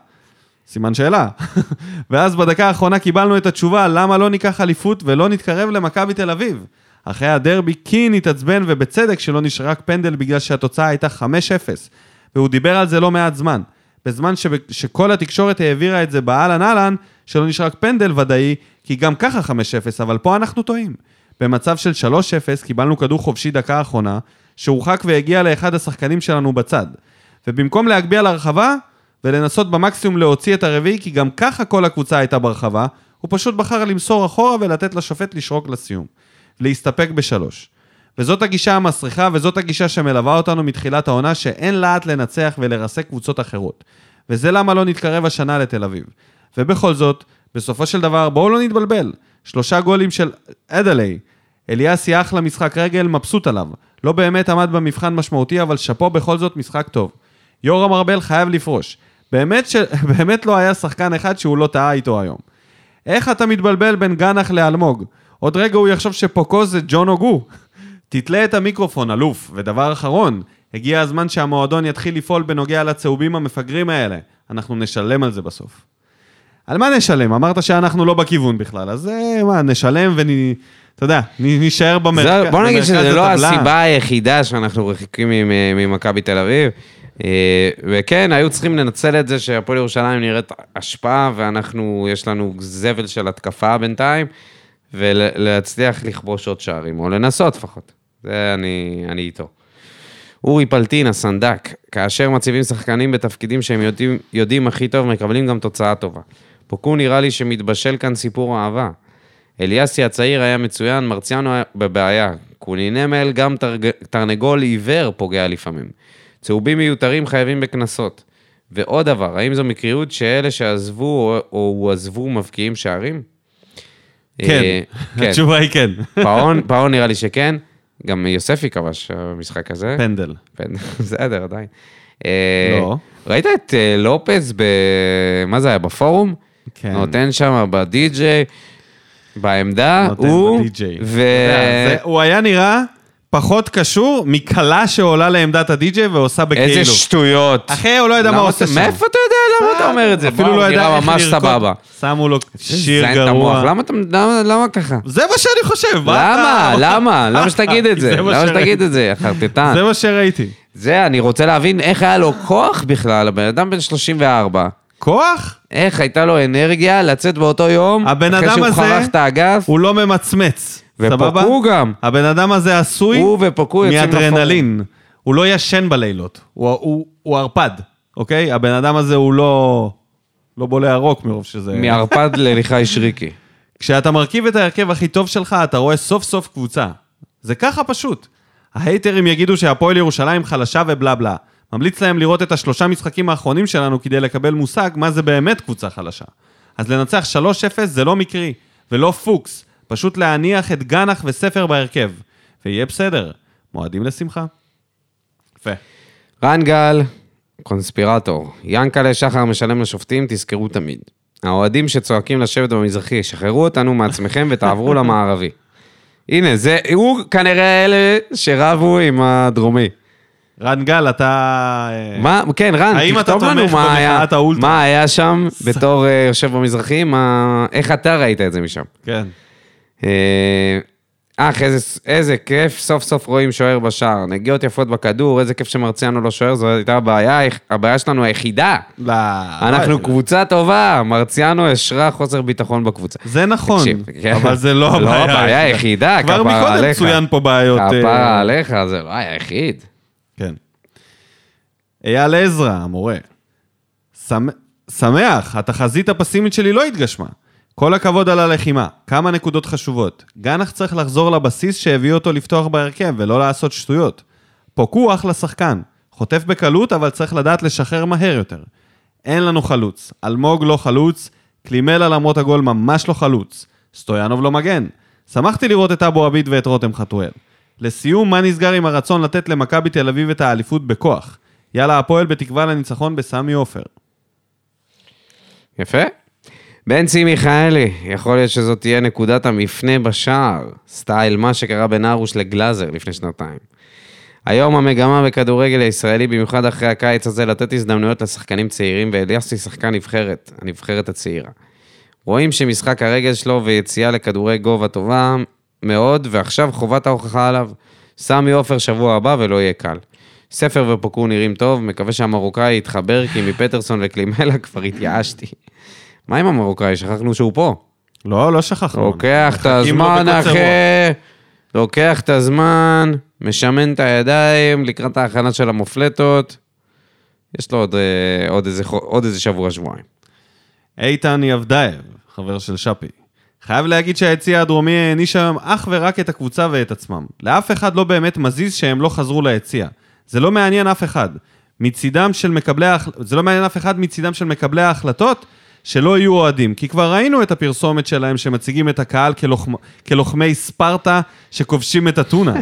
סימן שאלה. ואז בדקה האחרונה קיבלנו את התשובה למה לא ניקח אליפות ולא נתקרב למכבי תל אביב. אחרי הדרבי קין התעצבן ובצדק שלא נשרק פנדל בגלל שהתוצאה הייתה 5-0. והוא דיבר על זה לא מעט זמן. בזמן שב, שכל התקשורת העבירה את זה באהלן אהלן, שלא נשרק פנדל ודאי, כי גם ככה 5-0, אבל פה אנחנו טועים. במצב של 3-0 קיבלנו כדור חופשי דקה האחרונה, שהורחק והגיע לאחד השחקנים שלנו בצד. ובמקום להגביה לרחבה, ולנסות במקסימום להוציא את הרביעי, כי גם ככה כל הקבוצה הייתה ברחבה, הוא פשוט בחר למסור אחורה ולתת לשופט לשרוק לסיום. להסתפק בשלוש. וזאת הגישה המסריחה, וזאת הגישה שמלווה אותנו מתחילת העונה, שאין להט לנצח ולרסק קבוצות אחרות. וזה למה לא נתקרב השנה לתל אביב. ובכל זאת, בסופו של דבר, בואו לא נתבלבל. שלושה גולים של אדלי. אליאסי אחלה משחק רגל, מבסוט עליו. לא באמת עמד במבחן משמעותי, אבל שאפו בכל זאת משחק טוב. יורם ארבל חייב לפרוש. באמת, ש... באמת לא היה שחקן אחד שהוא לא טעה איתו היום. איך אתה מתבלבל בין גנח לאלמוג? עוד רגע הוא יחשוב שפוקו זה ג'ון אוגו. תתלה את המיקרופון, אלוף. ודבר אחרון, הגיע הזמן שהמועדון יתחיל לפעול בנוגע לצהובים המפגרים האלה. אנחנו נשלם על זה בסוף. על מה נשלם? אמרת שאנחנו לא בכיוון בכלל, אז אה, מה, נשלם ונ... אתה יודע, נישאר במרכז. זה, בוא נגיד שזה לא הטבלה. הסיבה היחידה שאנחנו רחוקים ממ- ממכבי תל אביב. אה, וכן, היו צריכים לנצל את זה שהפועל ירושלים נראית השפעה, ואנחנו, יש לנו זבל של התקפה בינתיים, ולהצליח לכבוש עוד שערים, או לנסות לפחות. זה אני, אני איתו. אורי פלטין, הסנדק, כאשר מציבים שחקנים בתפקידים שהם יודעים, יודעים הכי טוב, מקבלים גם תוצאה טובה. פוקו נראה לי שמתבשל כאן סיפור אהבה. אליאסי הצעיר היה מצוין, מרציאנו היה בבעיה. קולינמל, גם תרג... תרנגול עיוור פוגע לפעמים. צהובים מיותרים חייבים בקנסות. ועוד דבר, האם זו מקריות שאלה שעזבו או, הועזבו מבקיעים שערים? כן, אה, כן. התשובה היא כן. פאון, פאון נראה לי שכן. גם יוספי כבש במשחק הזה. פנדל. בסדר, עדיין. אה, לא. ראית את אה, לופז ב... מה זה היה, בפורום? כן. נותן שם בדי-ג'יי, בעמדה, נותן הוא. ו... אתה יודע, זה- הוא היה נראה פחות קשור מכלה שעולה לעמדת הדי-ג'יי ועושה בכאילו. איזה שטויות. אחי, הוא לא יודע מה הוא עושה שם. מאיפה אתה יודע? למה אתה אומר את זה? אפילו לא ידע נראה איך ממש לרקוד. סבבה. שמו לו שיר גרוע. למה אתה... למה- למה ככה? זה מה שאני חושב. מה למה? למה? למה שתגיד את זה? זה מה למה. שתגיד את זה, חרטטן? זה מה שראיתי. זה, אני רוצה להבין איך היה לו כוח בכלל, הבן אדם בן 34. כוח? איך הייתה לו אנרגיה לצאת באותו יום, הבן אחרי אדם שהוא הזה- חרך את האגף, הוא לא ממצמץ. ופוקו גם. הבן אדם הזה עשוי הוא ופוקו יוצאים מאדרנלין. הוא לא ישן בלילות. הוא- הוא הוא ערפד, אוקיי? הבן אדם הזה הוא לא... לא בולע רוק מרוב שזה... מערפד לליחי שריקי. כשאתה מרכיב את ההרכב הכי טוב שלך, אתה רואה סוף סוף קבוצה. זה ככה פשוט. ההייטרים יגידו שהפועל ירושלים חלשה ובלה בלה. ממליץ להם לראות את השלושה משחקים האחרונים שלנו כדי לקבל מושג מה זה באמת קבוצה חלשה. אז לנצח 3-0 זה לא מקרי, ולא פוקס, פשוט להניח את גנח וספר בהרכב. ויהיה בסדר. מועדים לשמחה. יפה. רן גל, קונספירטור. ינקלה שחר משלם לשופטים, תזכרו תמיד. האוהדים שצועקים לשבת במזרחי, שחררו אותנו מעצמכם ותעברו למערבי. הנה, זה, הוא כנראה אלה שרבו עם הדרומי. רן גל, אתה... אה, מה, כן, רן, תכתוב לנו מה היה? מה היה שם בתור אה, יושב במזרחי, מה, איך אתה ראית את זה משם. כן. אה, אך, איזה, איזה כיף, סוף סוף רואים שוער בשער. נגיעות יפות בכדור, איזה כיף שמרציאנו לא שוער, זו הייתה הבעיה, הבעיה שלנו היחידה. לא... אנחנו לא, קבוצה טובה, מרציאנו השרה חוסר ביטחון בקבוצה. זה נכון, תקשיב, כן. אבל זה לא לא הבעיה הבעיה היחידה, כבר כפרה מקודם עליך. צוין פה בעיות. אה, כפרה עליך, זה לא היחיד. כן. אייל עזרא, המורה. שמ- שמח, התחזית הפסימית שלי לא התגשמה. כל הכבוד על הלחימה, כמה נקודות חשובות. גנח צריך לחזור לבסיס שהביא אותו לפתוח בהרכב ולא לעשות שטויות. פוקו אחלה שחקן, חוטף בקלות אבל צריך לדעת לשחרר מהר יותר. אין לנו חלוץ, אלמוג לא חלוץ, קלימלה למרות הגול ממש לא חלוץ, סטויאנוב לא מגן. שמחתי לראות את אבו עביד ואת רותם חתואל. לסיום, מה נסגר עם הרצון לתת למכבי תל אביב את האליפות בכוח? יאללה, הפועל בתקווה לניצחון בסמי עופר. יפה. בנצי מיכאלי, יכול להיות שזאת תהיה נקודת המפנה בשער, סטייל מה שקרה בין ארוש לגלאזר לפני שנתיים. היום המגמה בכדורגל הישראלי, במיוחד אחרי הקיץ הזה, לתת הזדמנויות לשחקנים צעירים, ואליאסי שחקן נבחרת, הנבחרת הצעירה. רואים שמשחק הרגל שלו ויציאה לכדורי גובה טובה מאוד, ועכשיו חובת ההוכחה עליו. סמי עופר שבוע הבא ולא יהיה קל. ספר ופוקו נראים טוב, מקווה שהמרוקאי יתחבר, כי מפטרסון וקלימלה כבר התייאשתי. מה עם המרוקאי? שכחנו שהוא פה. לא, לא שכחנו. לוקח את הזמן, אחי. לוקח את הזמן, משמן את הידיים לקראת ההכנה של המופלטות. יש לו עוד, אה, עוד, איזה, עוד איזה שבוע, שבועיים. איתן יבדאב, חבר של שפי. חייב להגיד שהיציא הדרומי העניש היום אך ורק את הקבוצה ואת עצמם. לאף אחד לא באמת מזיז שהם לא חזרו ליציע. זה לא מעניין אף אחד. מצידם של מקבלי ההחלטות, זה לא מעניין אף אחד מצידם של מקבלי ההחלטות, שלא יהיו אוהדים. כי כבר ראינו את הפרסומת שלהם שמציגים את הקהל כלוחמ... כלוחמי ספרטה שכובשים את אתונה.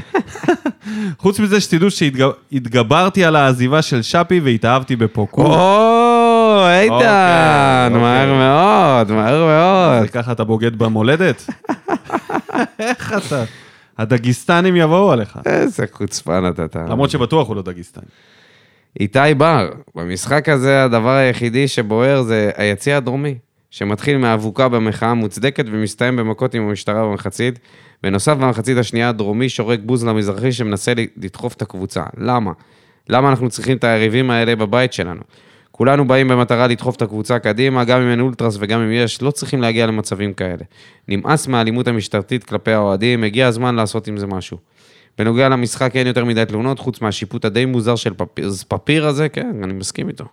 חוץ מזה שתדעו שהתגברתי על העזיבה של שפי והתאהבתי בפוקו. או, איתן, אוקיי, מהר אוקיי. מאוד, מהר מאוד. וככה אתה בוגד במולדת? איך אתה? הדגיסטנים יבואו עליך. איזה חוצפן אתה. למרות שבטוח הוא לא דגיסטני. איתי בר, במשחק הזה הדבר היחידי שבוער זה היציא הדרומי, שמתחיל מאבוקה במחאה מוצדקת ומסתיים במכות עם המשטרה במחצית. בנוסף, במחצית השנייה הדרומי שורק בוז למזרחי שמנסה לדחוף את הקבוצה. למה? למה אנחנו צריכים את היריבים האלה בבית שלנו? כולנו באים במטרה לדחוף את הקבוצה קדימה, גם אם אין אולטרס וגם אם יש, לא צריכים להגיע למצבים כאלה. נמאס מהאלימות המשטרתית כלפי האוהדים, הגיע הזמן לעשות עם זה משהו. בנוגע למשחק אין יותר מדי תלונות, חוץ מהשיפוט הדי מוזר של פפיר, פפיר הזה, כן, אני מסכים איתו.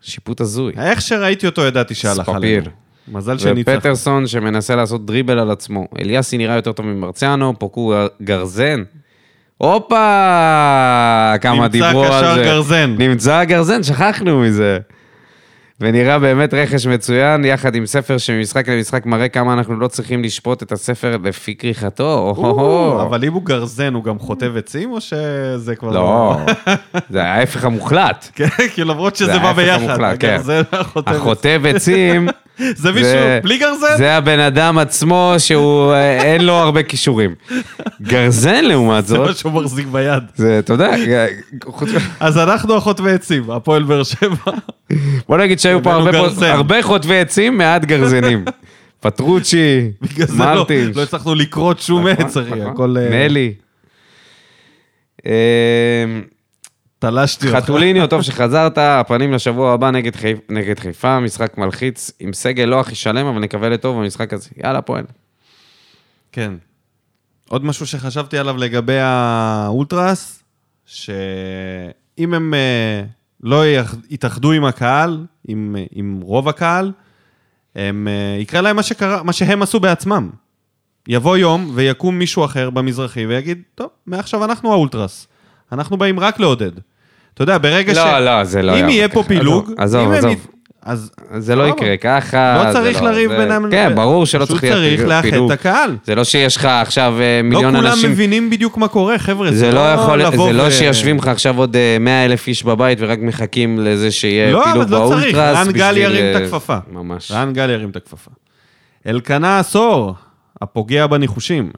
שיפוט הזוי. איך שראיתי אותו ידעתי שהלך. עלינו. מזל שניצח. ופטרסון שמנסה לעשות דריבל על עצמו. אליאסי נראה יותר טוב ממרציאנו, פוקו גרזן. הופה! כמה נמצא דיברו על קשר זה. גרזן. נמצא גרזן, שכחנו מזה. ונראה באמת רכש מצוין, יחד עם ספר שממשחק למשחק מראה כמה אנחנו לא צריכים לשפוט את הספר לפי כריכתו. אבל אם הוא גרזן, הוא גם חוטב עצים, או שזה כבר לא, זה ההפך המוחלט. כן, כי למרות שזה זה בא ביחד. כן. הגרזן והחוטב עצים. החוטב עצים, זה מישהו זה- בלי גרזן? זה הבן אדם עצמו שהוא, אה, אין לו הרבה כישורים. גרזן לעומת זה זאת, מה שהוא מחזיק ביד. זה, אתה יודע, אה, חוץ אז אנחנו החוטבי עצים, הפועל באר שבע. בוא נגיד שהיו פה הרבה פה- גרזן. הרבה חוטבי עצים, מעט גרזנים. פטרוצ'י, בגלל זה לא- מרטינש. לא הצלחנו לכרות שום נכון, עץ, אחי, נכון. הכל... אה, מלי. אה, תלשתי אותך. חתוליניו, טוב שחזרת, הפנים לשבוע הבא נגד חיפ- נגד חיפה, משחק מלחיץ, עם סגל לא הכי שלם, אבל נקווה לטוב במשחק הזה. יאללה, פועל. כן. עוד משהו שחשבתי עליו לגבי האולטרס, שאם הם אה, לא יתאחדו עם הקהל, עם, עם רוב הקהל, הם, אה, יקרה להם מה, שקרה, מה שהם עשו בעצמם. יבוא יום ויקום מישהו אחר במזרחי ויגיד, טוב, מעכשיו אנחנו האולטרס. אנחנו באים רק לעודד. אתה יודע, ברגע ש... לא, לא, זה לא אם יהיה פה. פילוג, עזוב, עזוב. אז... זה לא. יקרה ככה. לא זה צריך לריב בינם. כן, ברור שלא פשוט צריך להיות צריך לאחד פילוג. את הקהל. זה לא שיש לך עכשיו אה, לא מיליון כולם אנשים... מבינים בדיוק מה קורה, חבר'ה. זה לא יכול, זה לא שיושבים לך עכשיו עוד 100 אלף איש בבית ורק מחכים לזה שיהיה לא, פילוג אבל לא באולטרס. צריך, רן גל ירים את אה, הכפפה. ממש. רן גל ירים את הכפפה. אלקנה עשור, הפוגע בניחושים.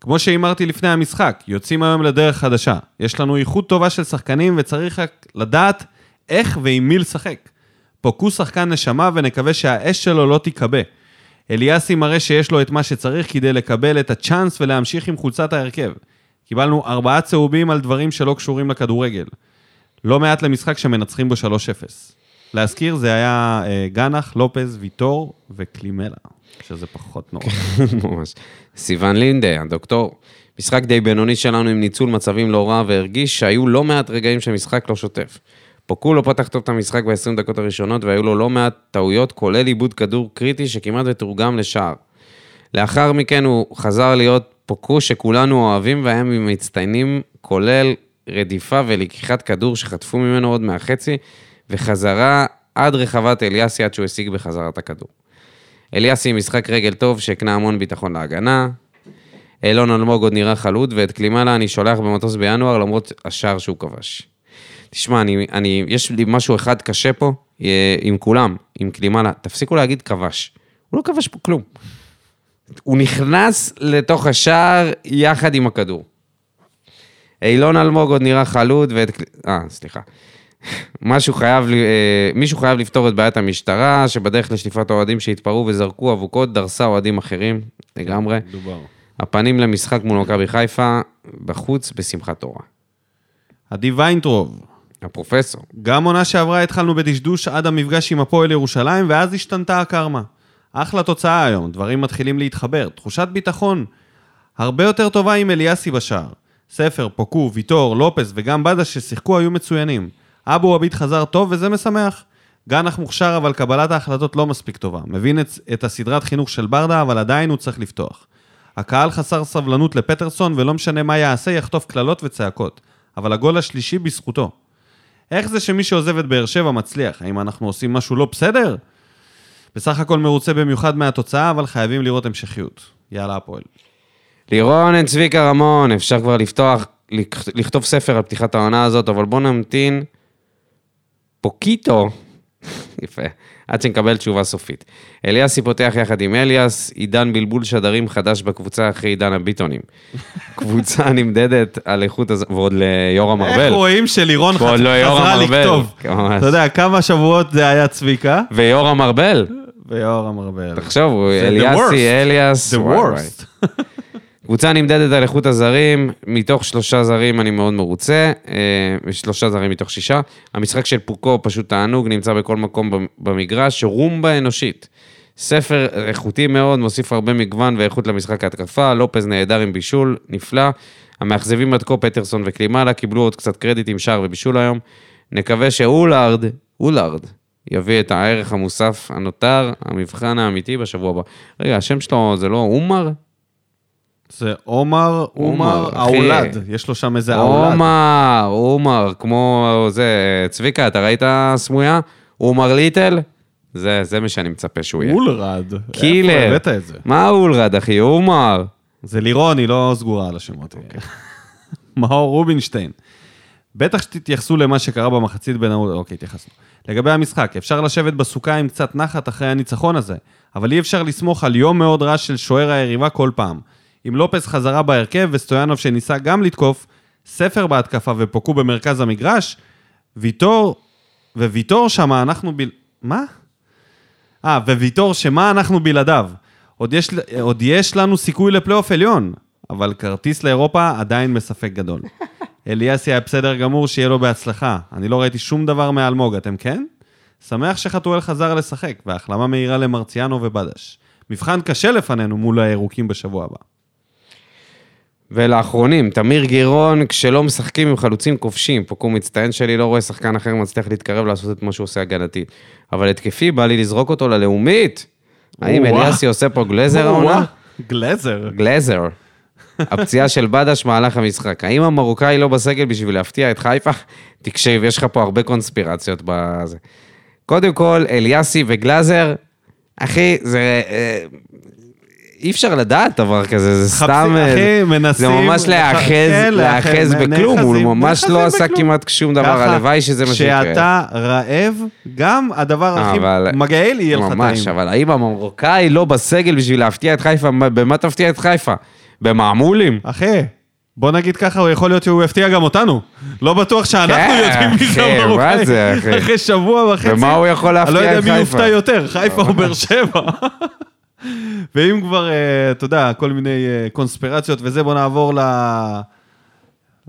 כמו שהימרתי לפני המשחק, יוצאים היום לדרך חדשה. יש לנו איכות טובה של שחקנים וצריך רק לדעת איך ועם מי לשחק. פוקו שחקן נשמה ונקווה שהאש שלו לא תיכבה. אליאסי מראה שיש לו את מה שצריך כדי לקבל את הצ'אנס ולהמשיך עם חולצת ההרכב. קיבלנו ארבעה צהובים על דברים שלא קשורים לכדורגל. לא מעט למשחק שמנצחים בו 3-0. להזכיר, זה היה אה, גנח, לופז, ויטור וקלימלה, שזה פחות נורא. ממש. סיון לינדה, הדוקטור. משחק די בינוני שלנו עם ניצול מצבים לא רע והרגיש שהיו לא מעט רגעים שהמשחק לא שוטף. פוקו לא פתח טוב את המשחק ב-20 דקות הראשונות והיו לו לא מעט טעויות, כולל עיבוד כדור קריטי שכמעט ותורגם לשער. לאחר מכן הוא חזר להיות פוקו שכולנו אוהבים והיה ממצטיינים, כולל רדיפה ולקיחת כדור שחטפו ממנו עוד מהחצי, וחזרה עד רחבת אליאסי עד שהוא השיג בחזרה את הכדור. אליאסי עם משחק רגל טוב שהקנה המון ביטחון להגנה. אילון אלמוג עוד נראה חלוד, ואת קלימלה אני שולח במטוס בינואר למרות השער שהוא כבש. תשמע, אני, אני, יש לי משהו אחד קשה פה אה, עם כולם, עם קלימלה. תפסיקו להגיד כבש. הוא לא כבש פה כלום. הוא נכנס לתוך השער יחד עם הכדור. אילון אלמוג עוד נראה חלוד, ואת... אה, סליחה. משהו חייב, אה, מישהו חייב לפתור את בעיית המשטרה, שבדרך לשליפת האוהדים שהתפרעו וזרקו אבוקות, דרסה אוהדים אחרים, לגמרי. דובר. הפנים למשחק מול מכבי חיפה, בחוץ, בשמחת תורה. עדי ויינטרוב, הפרופסור. גם עונה שעברה התחלנו בדשדוש עד המפגש עם הפועל ירושלים, ואז השתנתה הקרמה. אחלה תוצאה היום, דברים מתחילים להתחבר. תחושת ביטחון הרבה יותר טובה עם אליאסי בשער. ספר, פוקו, ויטור, לופס וגם בדה ששיחקו היו מצוינים. אבו עביד חזר טוב וזה משמח. גנח מוכשר אבל קבלת ההחלטות לא מספיק טובה. מבין את, את הסדרת חינוך של ברדה אבל עדיין הוא צריך לפתוח. הקהל חסר סבלנות לפטרסון ולא משנה מה יעשה יחטוף קללות וצעקות. אבל הגול השלישי בזכותו. איך זה שמי שעוזב את באר שבע מצליח? האם אנחנו עושים משהו לא בסדר? בסך הכל מרוצה במיוחד מהתוצאה, אבל חייבים לראות המשכיות. יאללה, הפועל. לירון אין צביקה רמון, אפשר כבר לפתוח, לכ- לכתוב ספר על פתיחת העונה הזאת, אבל בוא נמתין פוקיטו, יפה, עד שנקבל תשובה סופית. אליאסי פותח יחד עם אליאס, עידן בלבול שדרים חדש בקבוצה אחרי עידן הביטונים. קבוצה נמדדת על איכות הז... ועוד ליורם איך ארבל. רואים שלירון חז- לא חזרה. לכתוב? ממש. אתה יודע, כמה שבועות זה היה צביקה? ויורם ארבל, ויורם ארבל. תחשוב, אליאסי. אליאס, The worst. קבוצה נמדדת על איכות הזרים, מתוך שלושה זרים אני מאוד מרוצה, אה, שלושה זרים מתוך שישה. המשחק של פוקו פשוט תענוג, נמצא בכל מקום במ- במגרש, רומבה אנושית. ספר איכותי מאוד, מוסיף הרבה מגוון ואיכות למשחק ההתקפה, לופז נהדר עם בישול, נפלא. המאכזבים עד כה פטרסון וקלימאלה קיבלו עוד קצת קרדיט עם שער ובישול היום. נקווה שאולארד, אולארד, יביא את הערך המוסף הנותר, המבחן האמיתי בשבוע הבא. רגע, השם שלו זה לא עומר? זה עומר, עומר. האולד. יש לו שם איזה האולד. עומר, עומר, כמו זה, צביקה, אתה ראית סמויה? עומר ליטל? זה, זה מה שאני מצפה שהוא יהיה. אולרד. killer. איפה הבאת את זה? מה אולרד, אחי? עומר. זה לירון, היא לא סגורה על השמות. אוקיי. מאור רובינשטיין. בטח שתתייחסו למה שקרה במחצית בין ההוא... אוקיי, התייחסנו. לגבי המשחק, אפשר לשבת בסוכה עם קצת נחת אחרי הניצחון הזה, אבל אי אפשר לסמוך על יום מאוד רע של שוער היריבה כל פעם. עם לופס חזרה בהרכב וסטויאנוב שניסה גם לתקוף, ספר בהתקפה ופוקו במרכז המגרש, ויטור, וויטור שמה אנחנו בל... מה? אה, וויטור שמה אנחנו בלעדיו. עוד יש, עוד יש לנו סיכוי לפלייאוף עליון, אבל כרטיס לאירופה עדיין בספק גדול. אליאסי היה בסדר גמור, שיהיה לו בהצלחה. אני לא ראיתי שום דבר מאלמוג, אתם כן? שמח שחתואל חזר לשחק, והחלמה מהירה למרציאנו ובדש. מבחן קשה לפנינו מול הירוקים בשבוע הבא. ולאחרונים, תמיר גירון, כשלא משחקים עם חלוצים כובשים, פוקו מצטיין שלי, לא רואה שחקן אחר מצליח להתקרב לעשות את מה שהוא עושה הגנתית. אבל התקפי, בא לי לזרוק אותו ללאומית. האם. אליאסי עושה פה גלזר העונה? גלזר. גלזר. הפציעה של בדש מהלך המשחק. האם המרוקאי לא בסגל בשביל להפתיע את חיפה? תקשיב, יש לך פה הרבה קונספירציות בזה. קודם כל, אליאסי וגלאזר, אחי, זה... אי אפשר לדעת דבר כזה, זה חפשי- סתם... אה, אחי, מנסים- זה ממש להיאחז, כן, להיאחז להיאחז, בכלום, הוא ממש לא עשה. כמעט שום דבר, הלוואי שזה מה שיקרה. כשאתה רעב, גם הדבר הכי אבל- מגעיל יהיה לך טעים. ממש, אבל האם המרוקאי לא בסגל בשביל להפתיע את חיפה? במה תפתיע את חיפה? במעמולים? אחי, בוא נגיד ככה, הוא יכול להיות שהוא יפתיע גם אותנו. לא בטוח שאנחנו כן, יודעים מי זה המרוקאי. מה זה, אחי? אחרי שבוע וחצי. ומה הוא יכול אני לא להפתיע יודע את מי חיפה? יופתע יותר, חיפה או באר שבע. ואם כבר, אה, אתה יודע, כל מיני אה, קונספירציות וזה, בוא נעבור ל...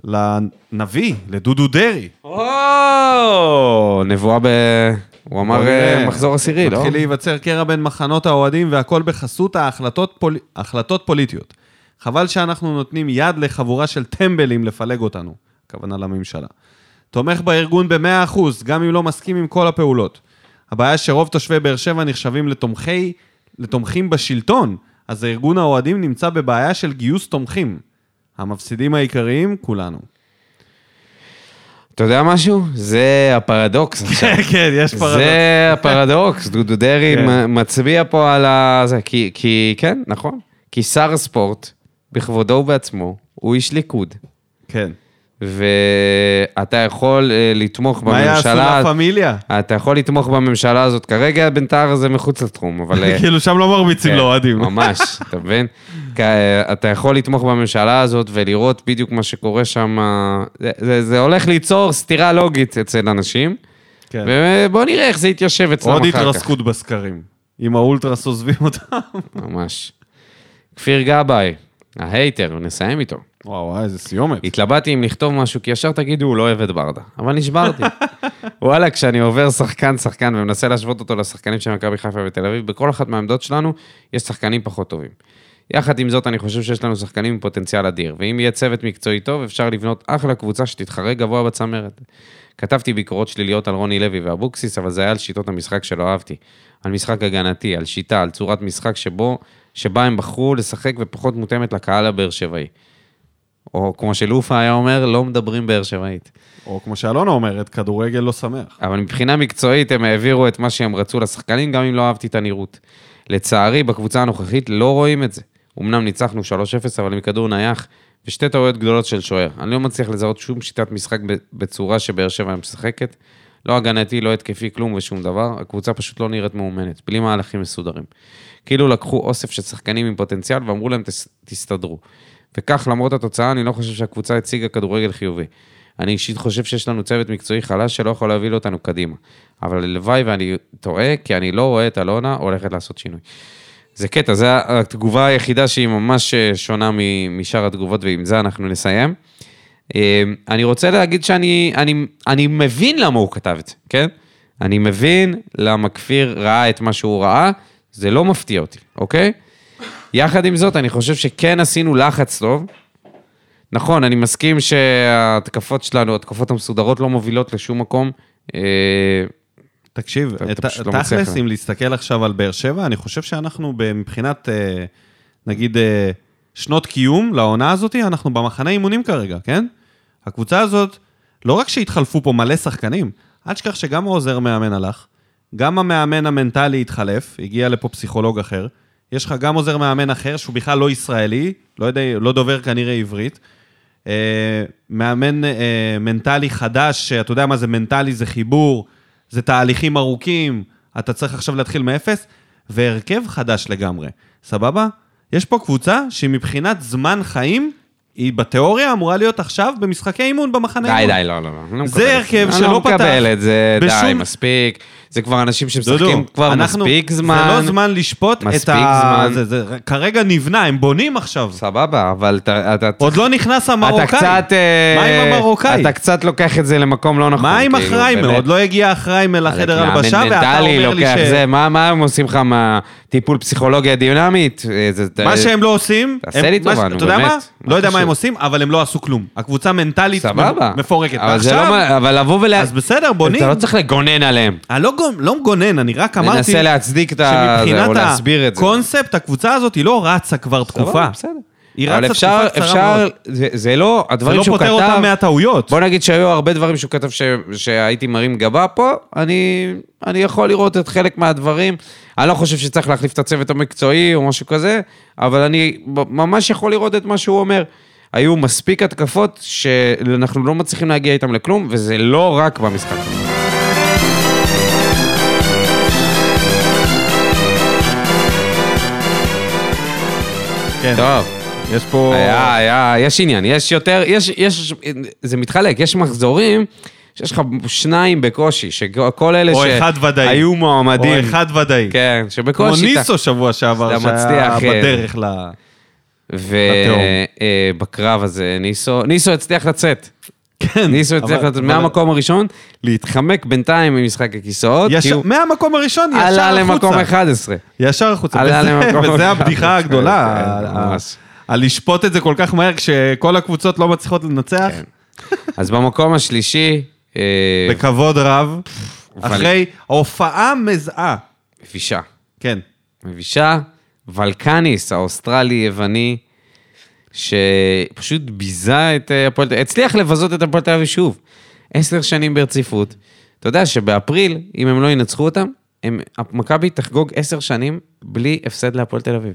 לנביא, לדודו דרעי. או, נבואה ב... הוא אמר אה. מחזור עשירי, לא? מתחיל להיווצר קרע בין מחנות האוהדים והכל בחסות ההחלטות פול... פוליטיות. חבל שאנחנו נותנים יד לחבורה של טמבלים לפלג אותנו, הכוונה לממשלה. תומך בארגון ב-100%, גם אם לא מסכים עם כל הפעולות. הבעיה שרוב תושבי באר שבע נחשבים לתומכי, לתומכים בשלטון, אז ארגון האוהדים נמצא בבעיה של גיוס תומכים. המפסידים העיקריים, כולנו. אתה יודע משהו? זה הפרדוקס עכשיו. כן, יש זה הפרדוקס, דודו דרעי כן. מצביע פה על ה... זה, כי, כי, כן, נכון. כי שר הספורט, בכבודו ובעצמו, הוא איש ליכוד. כן. ואתה יכול אה, לתמוך מה יעשו בממשלה... לה פמיליה? אתה יכול לתמוך בממשלה הזאת. כרגע טהר זה מחוץ לתחום, אבל... אה, כאילו שם לא מרביצים כן, לאוהדים. ממש, אתה מבין? אה, אתה יכול לתמוך בממשלה הזאת ולראות בדיוק מה שקורה שם. זה, זה, זה הולך ליצור סתירה לוגית אצל אנשים, כן. ובוא נראה איך זה יתיישב אצלם עוד אחר כך. התרסקות בסקרים. אם האולטרס עוזבים אותם. ממש. כפיר גבאי, ההייטר, נסיים איתו. וואו, וואי, איזה סיומת. התלבטתי אם לכתוב משהו, כי ישר תגידו, הוא לא אוהב את ברדה. אבל נשברתי. וואלה, כשאני עובר שחקן-שחקן ומנסה להשוות אותו לשחקנים של מכבי חיפה ותל אביב, בכל אחת מהעמדות שלנו יש שחקנים פחות טובים. יחד עם זאת, אני חושב שיש לנו שחקנים עם פוטנציאל אדיר, ואם יהיה צוות מקצועי טוב, אפשר לבנות אחלה קבוצה שתתחרה גבוה בצמרת. כתבתי ביקורות שליליות על רוני לוי ואבוקסיס, אבל זה היה על שיטות המשחק שלא אהבתי. על משחק הגנתי, על שיטה, על צורת משחק שבו, שבה הם בחרו לשחק ופחות מותאמת לקהל הבאר שבעי. או כמו שלופה היה אומר, לא מדברים באר שבעית. או כמו שאלונה אומרת, כדורגל לא שמח. אבל מבחינה מקצועית הם העבירו את מה שהם רצו לשחקנים, גם אם לא אהבתי את הנראות. לצערי, בקבוצה הנוכחית לא רואים את זה. אמנם ניצחנו 3-0, אבל עם כדור נייח ושתי טעויות גדולות של שוער. אני לא מצליח לזהות שום שיטת משחק בצורה שבאר שבע משחקת. לא הגנתי, לא התקפי, כלום ושום דבר. הקבוצה פשוט לא נראית מאומנת, בלי מהלכים מסודרים. כאילו לקחו אוסף של שחקנים עם פוטנציאל ואמרו להם, "תס- תסתדרו. וכך, למרות התוצאה, אני לא חושב שהקבוצה הציגה כדורגל חיובי. אני אישית חושב שיש לנו צוות מקצועי חלש שלא יכול להוביל אותנו קדימה. אבל הלוואי ואני טועה, כי אני לא רואה את אלונה הולכת לעשות שינוי. זה קטע, זו התגובה היחידה שהיא ממש אה, שונה משאר התגובות, ועם זה אנחנו נסיים. אה, אני רוצה להגיד שאני אני, אני מבין למה הוא כתב את זה, כן? אני מבין למה כפיר ראה את מה שהוא ראה, זה לא מפתיע אותי, אוקיי? יחד עם זאת, אני חושב שכן עשינו לחץ טוב. נכון, אני מסכים שההתקפות שלנו, ההתקפות המסודרות לא מובילות לשום מקום. אה, תקשיב, לא תכלס. אם להסתכל עכשיו על באר שבע, אני חושב שאנחנו מבחינת, אה, נגיד, אה, שנות קיום לעונה הזאת, אנחנו במחנה אימונים כרגע, כן? הקבוצה הזאת, לא רק שהתחלפו פה מלא שחקנים, אל תשכח שגם העוזר מאמן הלך, גם המאמן המנטלי התחלף, הגיע לפה פסיכולוג אחר, יש לך גם עוזר מאמן אחר שהוא בכלל לא ישראלי, לא, יודע, לא דובר כנראה עברית, אה, מאמן אה, מנטלי חדש, שאתה יודע מה זה מנטלי, זה חיבור, זה תהליכים ארוכים, אתה צריך עכשיו להתחיל מאפס, והרכב חדש לגמרי, סבבה? יש פה קבוצה שמבחינת זמן חיים, היא בתיאוריה אמורה להיות עכשיו במשחקי אימון במחנה די, אימון. די, לא, לא, לא. לא זה מקבל את הרכב אני שלא לא פתח מקבל את זה, די, מספיק. זה כבר אנשים שמשחקים כבר מספיק זמן. זה לא זמן לשפוט את מספיק ה... זמן. זה, זה כרגע נבנה, הם בונים עכשיו. סבבה, אבל אתה... אתה עוד לא נכנס אתה המרוקאי. קצת... אה, מה עם המרוקאי? אתה קצת לוקח את זה למקום לא נכון. מה עם כאילו, אחראי? באמת. עוד לא הגיע אחראי לחדר הלבשה, ואתה אומר לי ש... זה, מה מה הם עושים לך מהטיפול פסיכולוגיה דינמית? אה, מה שהם לא עושים, תעשה לי טובה, נו, אתה יודע באמת. מה? לא יודע מה? הם עושים, אבל הם לא עשו כלום. הקבוצה מנטלית סבבה. מפורקת. אבל זה לא... ועכשיו, מה- אבל לבוא ול... אז בסדר, בונים. אתה לא צריך לגונן עליהם. אני לא גונ- לא מגונן, אני רק אמרתי... ננסה להצדיק את ה... זה, או שמבחינת להסביר את זה. הקונספט, הקבוצה הזאת היא לא רצה כבר תקופה. סבבה, בסדר. היא אבל רצה אפשר, תקופה קצרה אפשר, מאוד. זה, זה לא, זה הדברים לא שהוא פותר כתב, אותם מהטעויות. בוא נגיד שהיו הרבה דברים שהוא כתב ש, שהייתי מרים גבה פה, אני, אני יכול לראות את חלק מהדברים. אני לא חושב שצריך להחליף את הצוות המקצועי או משהו כזה, אבל אני ממש יכול לראות את מה שהוא אומר. היו מספיק התקפות שאנחנו לא מצליחים להגיע איתם לכלום, וזה לא רק במשחק. כן. טוב. יש פה... היה, היה, יש עניין, יש יותר, יש, יש, זה מתחלק, יש מחזורים שיש לך שניים בקושי, שכל אלה או אחד ודאי. שהיו מועמדים. או אחד ודאי. כן, כמו שבקושי... ניסו שבוע שעבר, שהיה אה, בדרך ל... ובקרב הזה ניסו, ניסו הצליח לצאת. כן. ניסו הצליח לצאת מהמקום הראשון, להתחמק בינתיים ממשחק הכיסאות, כי ישר- הוא מהמקום הראשון ישר עלה למקום החוצה. 11. ישר החוצה. עלה וזה- למקום וזה. הבדיחה הגדולה. כן, ה- ה- ממש. על לשפוט את זה כל כך מהר כשכל הקבוצות לא מצליחות לנצח. כן. אז במקום השלישי, אה, בכבוד רב. אחרי הופעה מזהה. מבישה. כן. מבישה, ולקניס, האוסטרלי-יווני, שפשוט ביזה את אה, הפועל תל אביב, הצליח לבזות את הפועל תל אביב שוב. עשר שנים ברציפות. אתה יודע שבאפריל, אם הם לא ינצחו אותם, הם- מכבי תחגוג עשר שנים בלי הפסד להפועל תל אביב.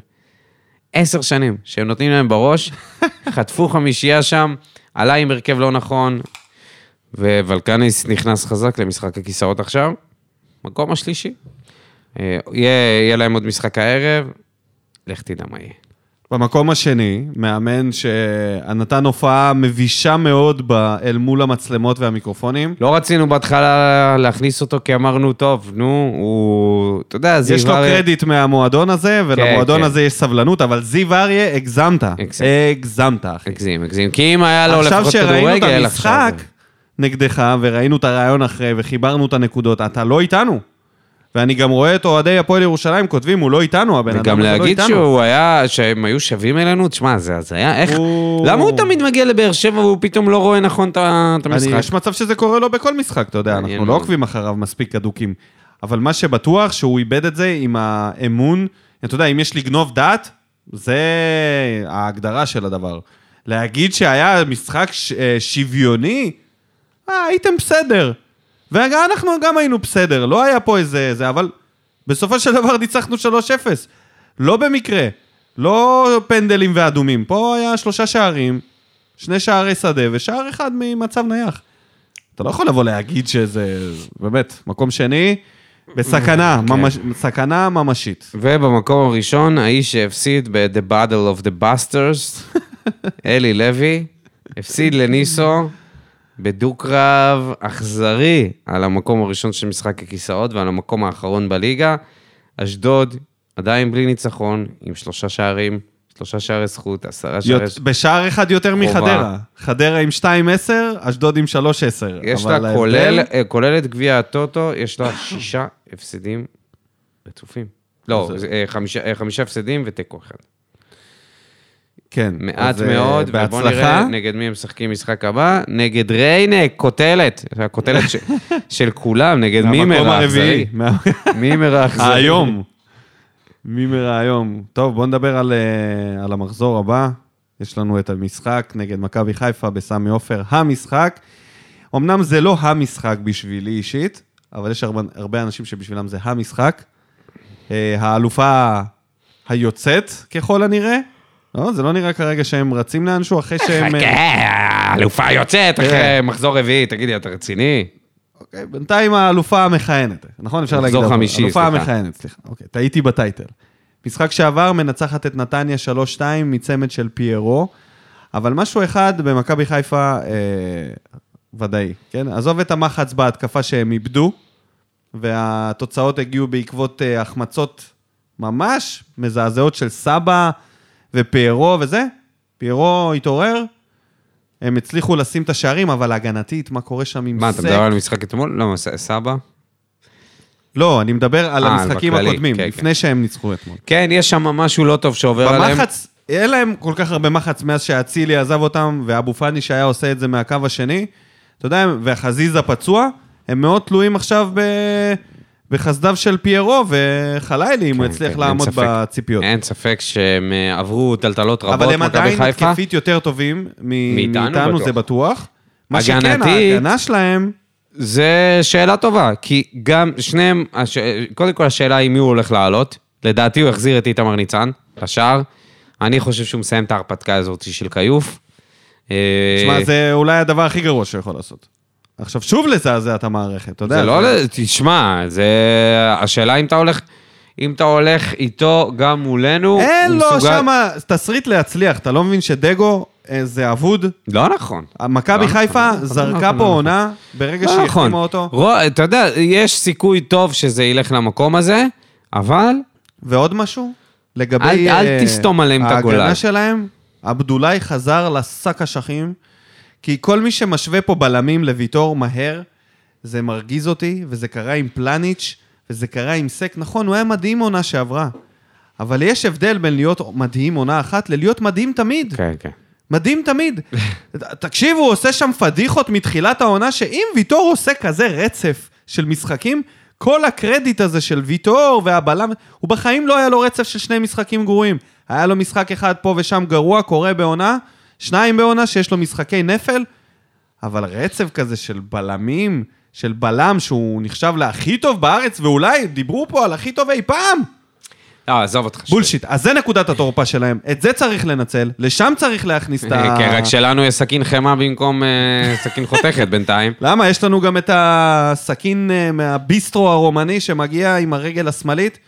עשר שנים שהם נותנים להם בראש, חטפו חמישייה שם, עלה עם הרכב לא נכון, וולקניס נכנס חזק למשחק הכיסאות עכשיו, מקום השלישי. אה, יהיה, יהיה להם עוד משחק הערב, לך תדע מה יהיה. במקום השני, מאמן שנתן הופעה מבישה מאוד ב- אל מול המצלמות והמיקרופונים. לא רצינו בהתחלה להכניס אותו, כי אמרנו, טוב, נו, הוא... אתה יודע, זיו יש לו אריה- קרדיט מהמועדון הזה, ולמועדון כן. הזה יש סבלנות, אבל זיו אריה, הגזמת. הגזמת, אחי. הגזים, הגזים. כי אם היה לו עכשיו לפחות שראינו את כדורגל, המשחק עכשיו... נגדך, וראינו את הרעיון אחרי, וחיברנו את הנקודות, אתה לא איתנו. ואני גם רואה את אוהדי הפועל ירושלים כותבים, הוא לא איתנו, הבן אדם וגם לא להגיד איתנו. שהוא היה, שהם היו שווים אלינו, תשמע, זה הזיה, איך... הוא- למה הוא תמיד מגיע לבאר שבע והוא פתאום לא רואה נכון את אני, המשחק? יש מצב שזה קורה לו בכל משחק, אתה יודע, אנחנו לא. עוקבים אחריו מספיק אדוקים. אבל מה שבטוח, שהוא איבד את זה עם האמון. אתה יודע, אם יש לגנוב דעת, זה ההגדרה של הדבר. להגיד שהיה משחק ש- אה, שוויוני, אה, הייתם בסדר. ואנחנו גם היינו בסדר, לא היה פה איזה... זה, אבל בסופו של דבר ניצחנו 3-0. לא במקרה. לא פנדלים ואדומים. פה היה שלושה שערים, שני שערי שדה ושער אחד ממצב נייח. אתה לא יכול לבוא להגיד שזה... באמת, מקום שני, בסכנה, ממש, סכנה ממשית. ובמקום הראשון, האיש שהפסיד ב-The Battle of the Busters, אלי לוי, הפסיד לניסו בדו-קרב אכזרי על המקום הראשון של משחק הכיסאות ועל המקום האחרון בליגה. אשדוד עדיין בלי ניצחון, עם שלושה שערים, שלושה שערי זכות, עשרה שערי... יות- בשער אחד יותר חובה. מחדרה. חדרה עם 2-10, אשדוד עם 3-10. יש לה, כולל, אה, כולל את גביע הטוטו, יש לה שישה הפסדים רצופים. לא, אה, חמישה, אה, חמישה הפסדים ותיקו אחד. כן. מעט אה, מאוד, ובואו נראה. נגד מי הם משחקים משחק הבא. נגד ריינה, קוטלת. הקוטלת ש- של כולם, נגד מימר. האכזרי. מימר האכזרי. היום. מימר היום. טוב, בואו נדבר על, אה, על המחזור הבא. יש לנו את המשחק נגד מכבי חיפה בסמי עופר, המשחק. אמנם זה לא המשחק בשבילי אישית, אבל יש הרבה, הרבה אנשים שבשבילם זה המשחק. אה, האלופה היוצאת, ככל הנראה. לא, זה לא נראה כרגע שהם רצים לאנשהו אחרי שהם... אה, כן, האלופה יוצאת אחרי כן. מחזור רביעי, תגידי, אתה רציני? אוקיי, בינתיים האלופה המכהנת, נכון? אפשר להגיד... מחזור. חמישי, סליחה. המכהנת, סליחה. אוקיי, טעיתי בטייטל. משחק שעבר מנצחת את נתניה 3-2 מצמד של פיירו, אבל משהו אחד במכבי חיפה אה, ודאי, כן? עזוב את המחץ בהתקפה שהם איבדו, והתוצאות הגיעו בעקבות אה, החמצות ממש מזעזעות של סבא ופיירו וזה. פיירו התעורר, הם הצליחו לשים את השערים, אבל הגנתית, מה קורה שם עם מה, אתה סק? מדבר על משחק אתמול? לא, סבא? לא, אני מדבר על אה, המשחקים בכללי, הקודמים, כן, לפני שהם ניצחו אתמול. כן, יש שם משהו לא טוב שעובר עליהם. במחץ, אין להם כל כך הרבה מחץ מאז שאצילי עזב אותם, ואבו פאני שהיה עושה את זה מהקו השני. אתה יודע, והחזיזה פצוע, הם מאוד תלויים עכשיו ב... בחסדיו של פיירו וחלילי, אם הוא כן, יצליח כן, לעמוד ספק. בציפיות. אין ספק שהם אה, עברו טלטלות רבות, אבל הם עדיין. התקפית יותר טובים מ- מאיתנו, מאיתנו, בטוח. זה בטוח. מה שכן, הגנתית- ההגנה שלהם, זה שאלה טובה, כי גם שניהם, הש... קודם כל השאלה היא מי הוא הולך לעלות. לדעתי הוא יחזיר את איתמר ניצן לשער. אני חושב שהוא מסיים את ההרפתקה הזאת של כיוף. אה, תשמע, זה אולי הדבר הכי גרוע שהוא יכול לעשות. עכשיו, שוב לזעזע את המערכת, אתה יודע. זה לא, תשמע, זה... השאלה אם אתה הולך, אם אתה הולך איתו גם מולנו, אין הוא לו מסוגל- שמה תסריט להצליח, אתה לא מבין שדגו אה, זה אבוד? לא נכון. מכבי לא חיפה נכון, לא זרקה נכון, פה לא עונה ברגע לא שהיא נכון. אותו. רוא, אתה יודע, יש סיכוי טוב שזה ילך למקום הזה, אבל ועוד משהו? לגבי... אל- אל אה, תסתום עליהם את הגולל. ההגנה שלהם, עבדולאי חזר לשק אשכים, כי כל מי שמשווה פה בלמים לוויטור מהר, זה מרגיז אותי, וזה קרה עם פלניץ', וזה קרה עם סק. נכון, הוא היה מדהים עונה שעברה, אבל יש הבדל בין להיות מדהים עונה אחת ללהיות מדהים תמיד. כן, כן. מדהים תמיד. תקשיב, הוא עושה שם פדיחות מתחילת העונה, שאם ויטור עושה כזה רצף של משחקים, כל הקרדיט הזה של ויטור והבלם, הוא בחיים לא היה לו רצף של שני משחקים גרועים. היה לו משחק אחד פה ושם גרוע, קורה בעונה, שניים בעונה שיש לו משחקי נפל, אבל רצף כזה של בלמים, של בלם שהוא נחשב להכי טוב בארץ, ואולי דיברו פה על הכי טוב אי פעם. לא, עזוב אותך. בולשיט. אז זה נקודת התורפה שלהם, את זה צריך לנצל, לשם צריך להכניס את ה... כן, רק שלנו יש סכין חמאה במקום אה, סכין חותכת בינתיים. למה? יש לנו גם את הסכין אה, מהביסטרו הרומני שמגיע עם הרגל השמאלית.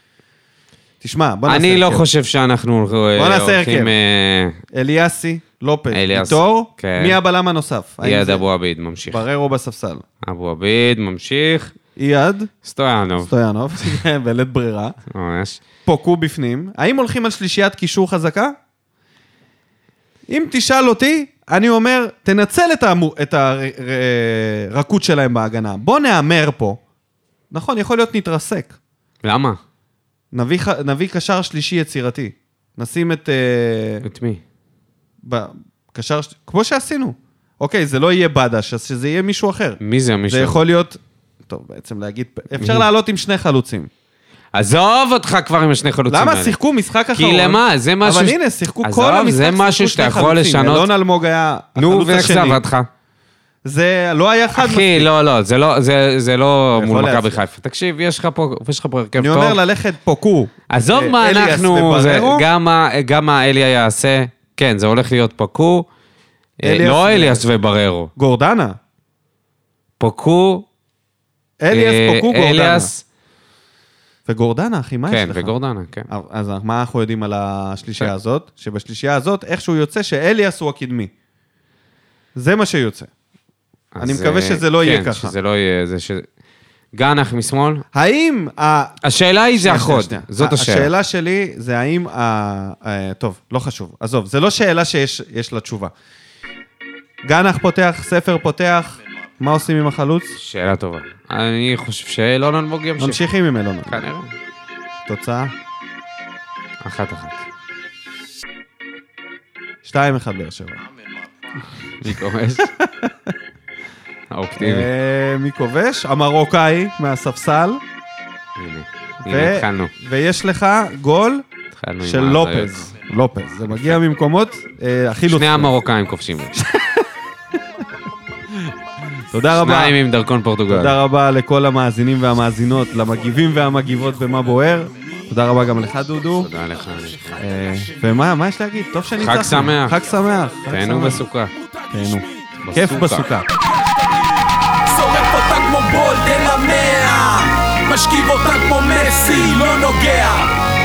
תשמע, בוא נעשה אני לא. חושב שאנחנו אה, בוא נעשה הולכים... הרכב. אה, אליאסי, לופז, ויטור, כן. מי הבלם הנוסף? אייד זה אבו עביד ממשיך. בררו בספסל. אבו עביד ממשיך. אייד, סטויאנוב, סטויאנוב, בלית ברירה. ממש. פוקו בפנים. האם הולכים על שלישיית קישור חזקה? אם תשאל אותי, אני אומר, תנצל את, הרכות שלהם בהגנה. בוא נהמר פה. נכון, יכול להיות נתרסק. למה? נביא, נביא קשר שלישי יצירתי. נשים את... אה, את מי? ב, קשר... כמו שעשינו. אוקיי, זה לא יהיה בדש, אז שזה יהיה מישהו אחר. מי זה מישהו? זה יכול להיות... טוב, בעצם להגיד... אפשר לעלות עם שני חלוצים. עזוב אותך כבר עם השני חלוצים האלה. למה שיחקו משחק אחרון? כי למה? זה משהו... אבל ש- הנה, שיחקו עזוב, כל המשחק, זה שיחקו משהו שני שאתה יכול חלוצים. לשנות. אלון אלמוג היה נו, החלוץ ואיך זה השני. עבד לך? זה לא היה חד אחי, לא, לא, זה לא, זה, זה לא מול מכבי. חיפה. תקשיב, יש לך פה, יש לך פה הרכב אני טוב. אומר ללכת פוקו. עזוב אה, מה אנחנו, זה. גם, גם מה אליה יעשה, כן, זה הולך להיות פקו. אה, אליאס לא אליאס ובררו, גורדנה. פקו, אליאס אה, פוקו גורדנה. אליאס, וגורדנה, אחי, מה יש כן, לך? וגורדנה, כן. אז מה אנחנו יודעים על השלישייה כן. הזאת? שבשלישייה הזאת, איכשהו יוצא שאליאס הוא הקדמי. זה מה שיוצא. אני מקווה אה, שזה לא יהיה כן, ככה. שזה לא יהיה, זה ש... גנח משמאל? האם ה... השאלה היא זה החוד, שנייה. זאת השאלה. השאלה שלי זה האם ה... אה, טוב, לא חשוב. עזוב, זה לא שאלה שיש יש לה תשובה. גנח פותח, ספר פותח, מה עושים עם החלוץ? שאלה טובה. אני חושב שאילון אלמוג ימשיך. ממשיכים עם אלון. כנראה. תוצאה, אחת אחת. 2-1 באר שבע. מי כובש? האופטימי. אה, מי כובש? המרוקאי מהספסל. הנה, התחלנו. ויש לך גול של. לופז. לופז. זה מגיע ממקומות אה, הכי לא... שני המרוקאים כובשים. תודה רבה. שניים עם דרכון פורטוגל. תודה רבה לכל המאזינים והמאזינות, למגיבים והמגיבות במה בוער. תודה רבה גם לך, דודו. תודה לך. אה, ומה מה יש להגיד? טוב שניצחנו. חג שמח. חג שמח. תהנו. בסוכה. תהנו. כיף בסוכה. המאה. משכיב אותה כמו מסי, לא נוגע.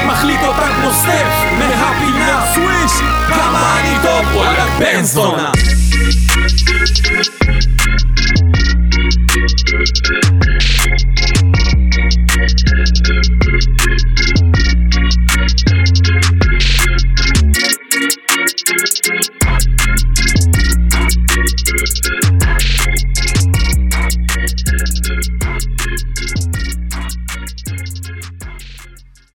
מחליט אותה כמו סטף, מהפינה. סוויש כמה אני טוב, וואלה בן זונה.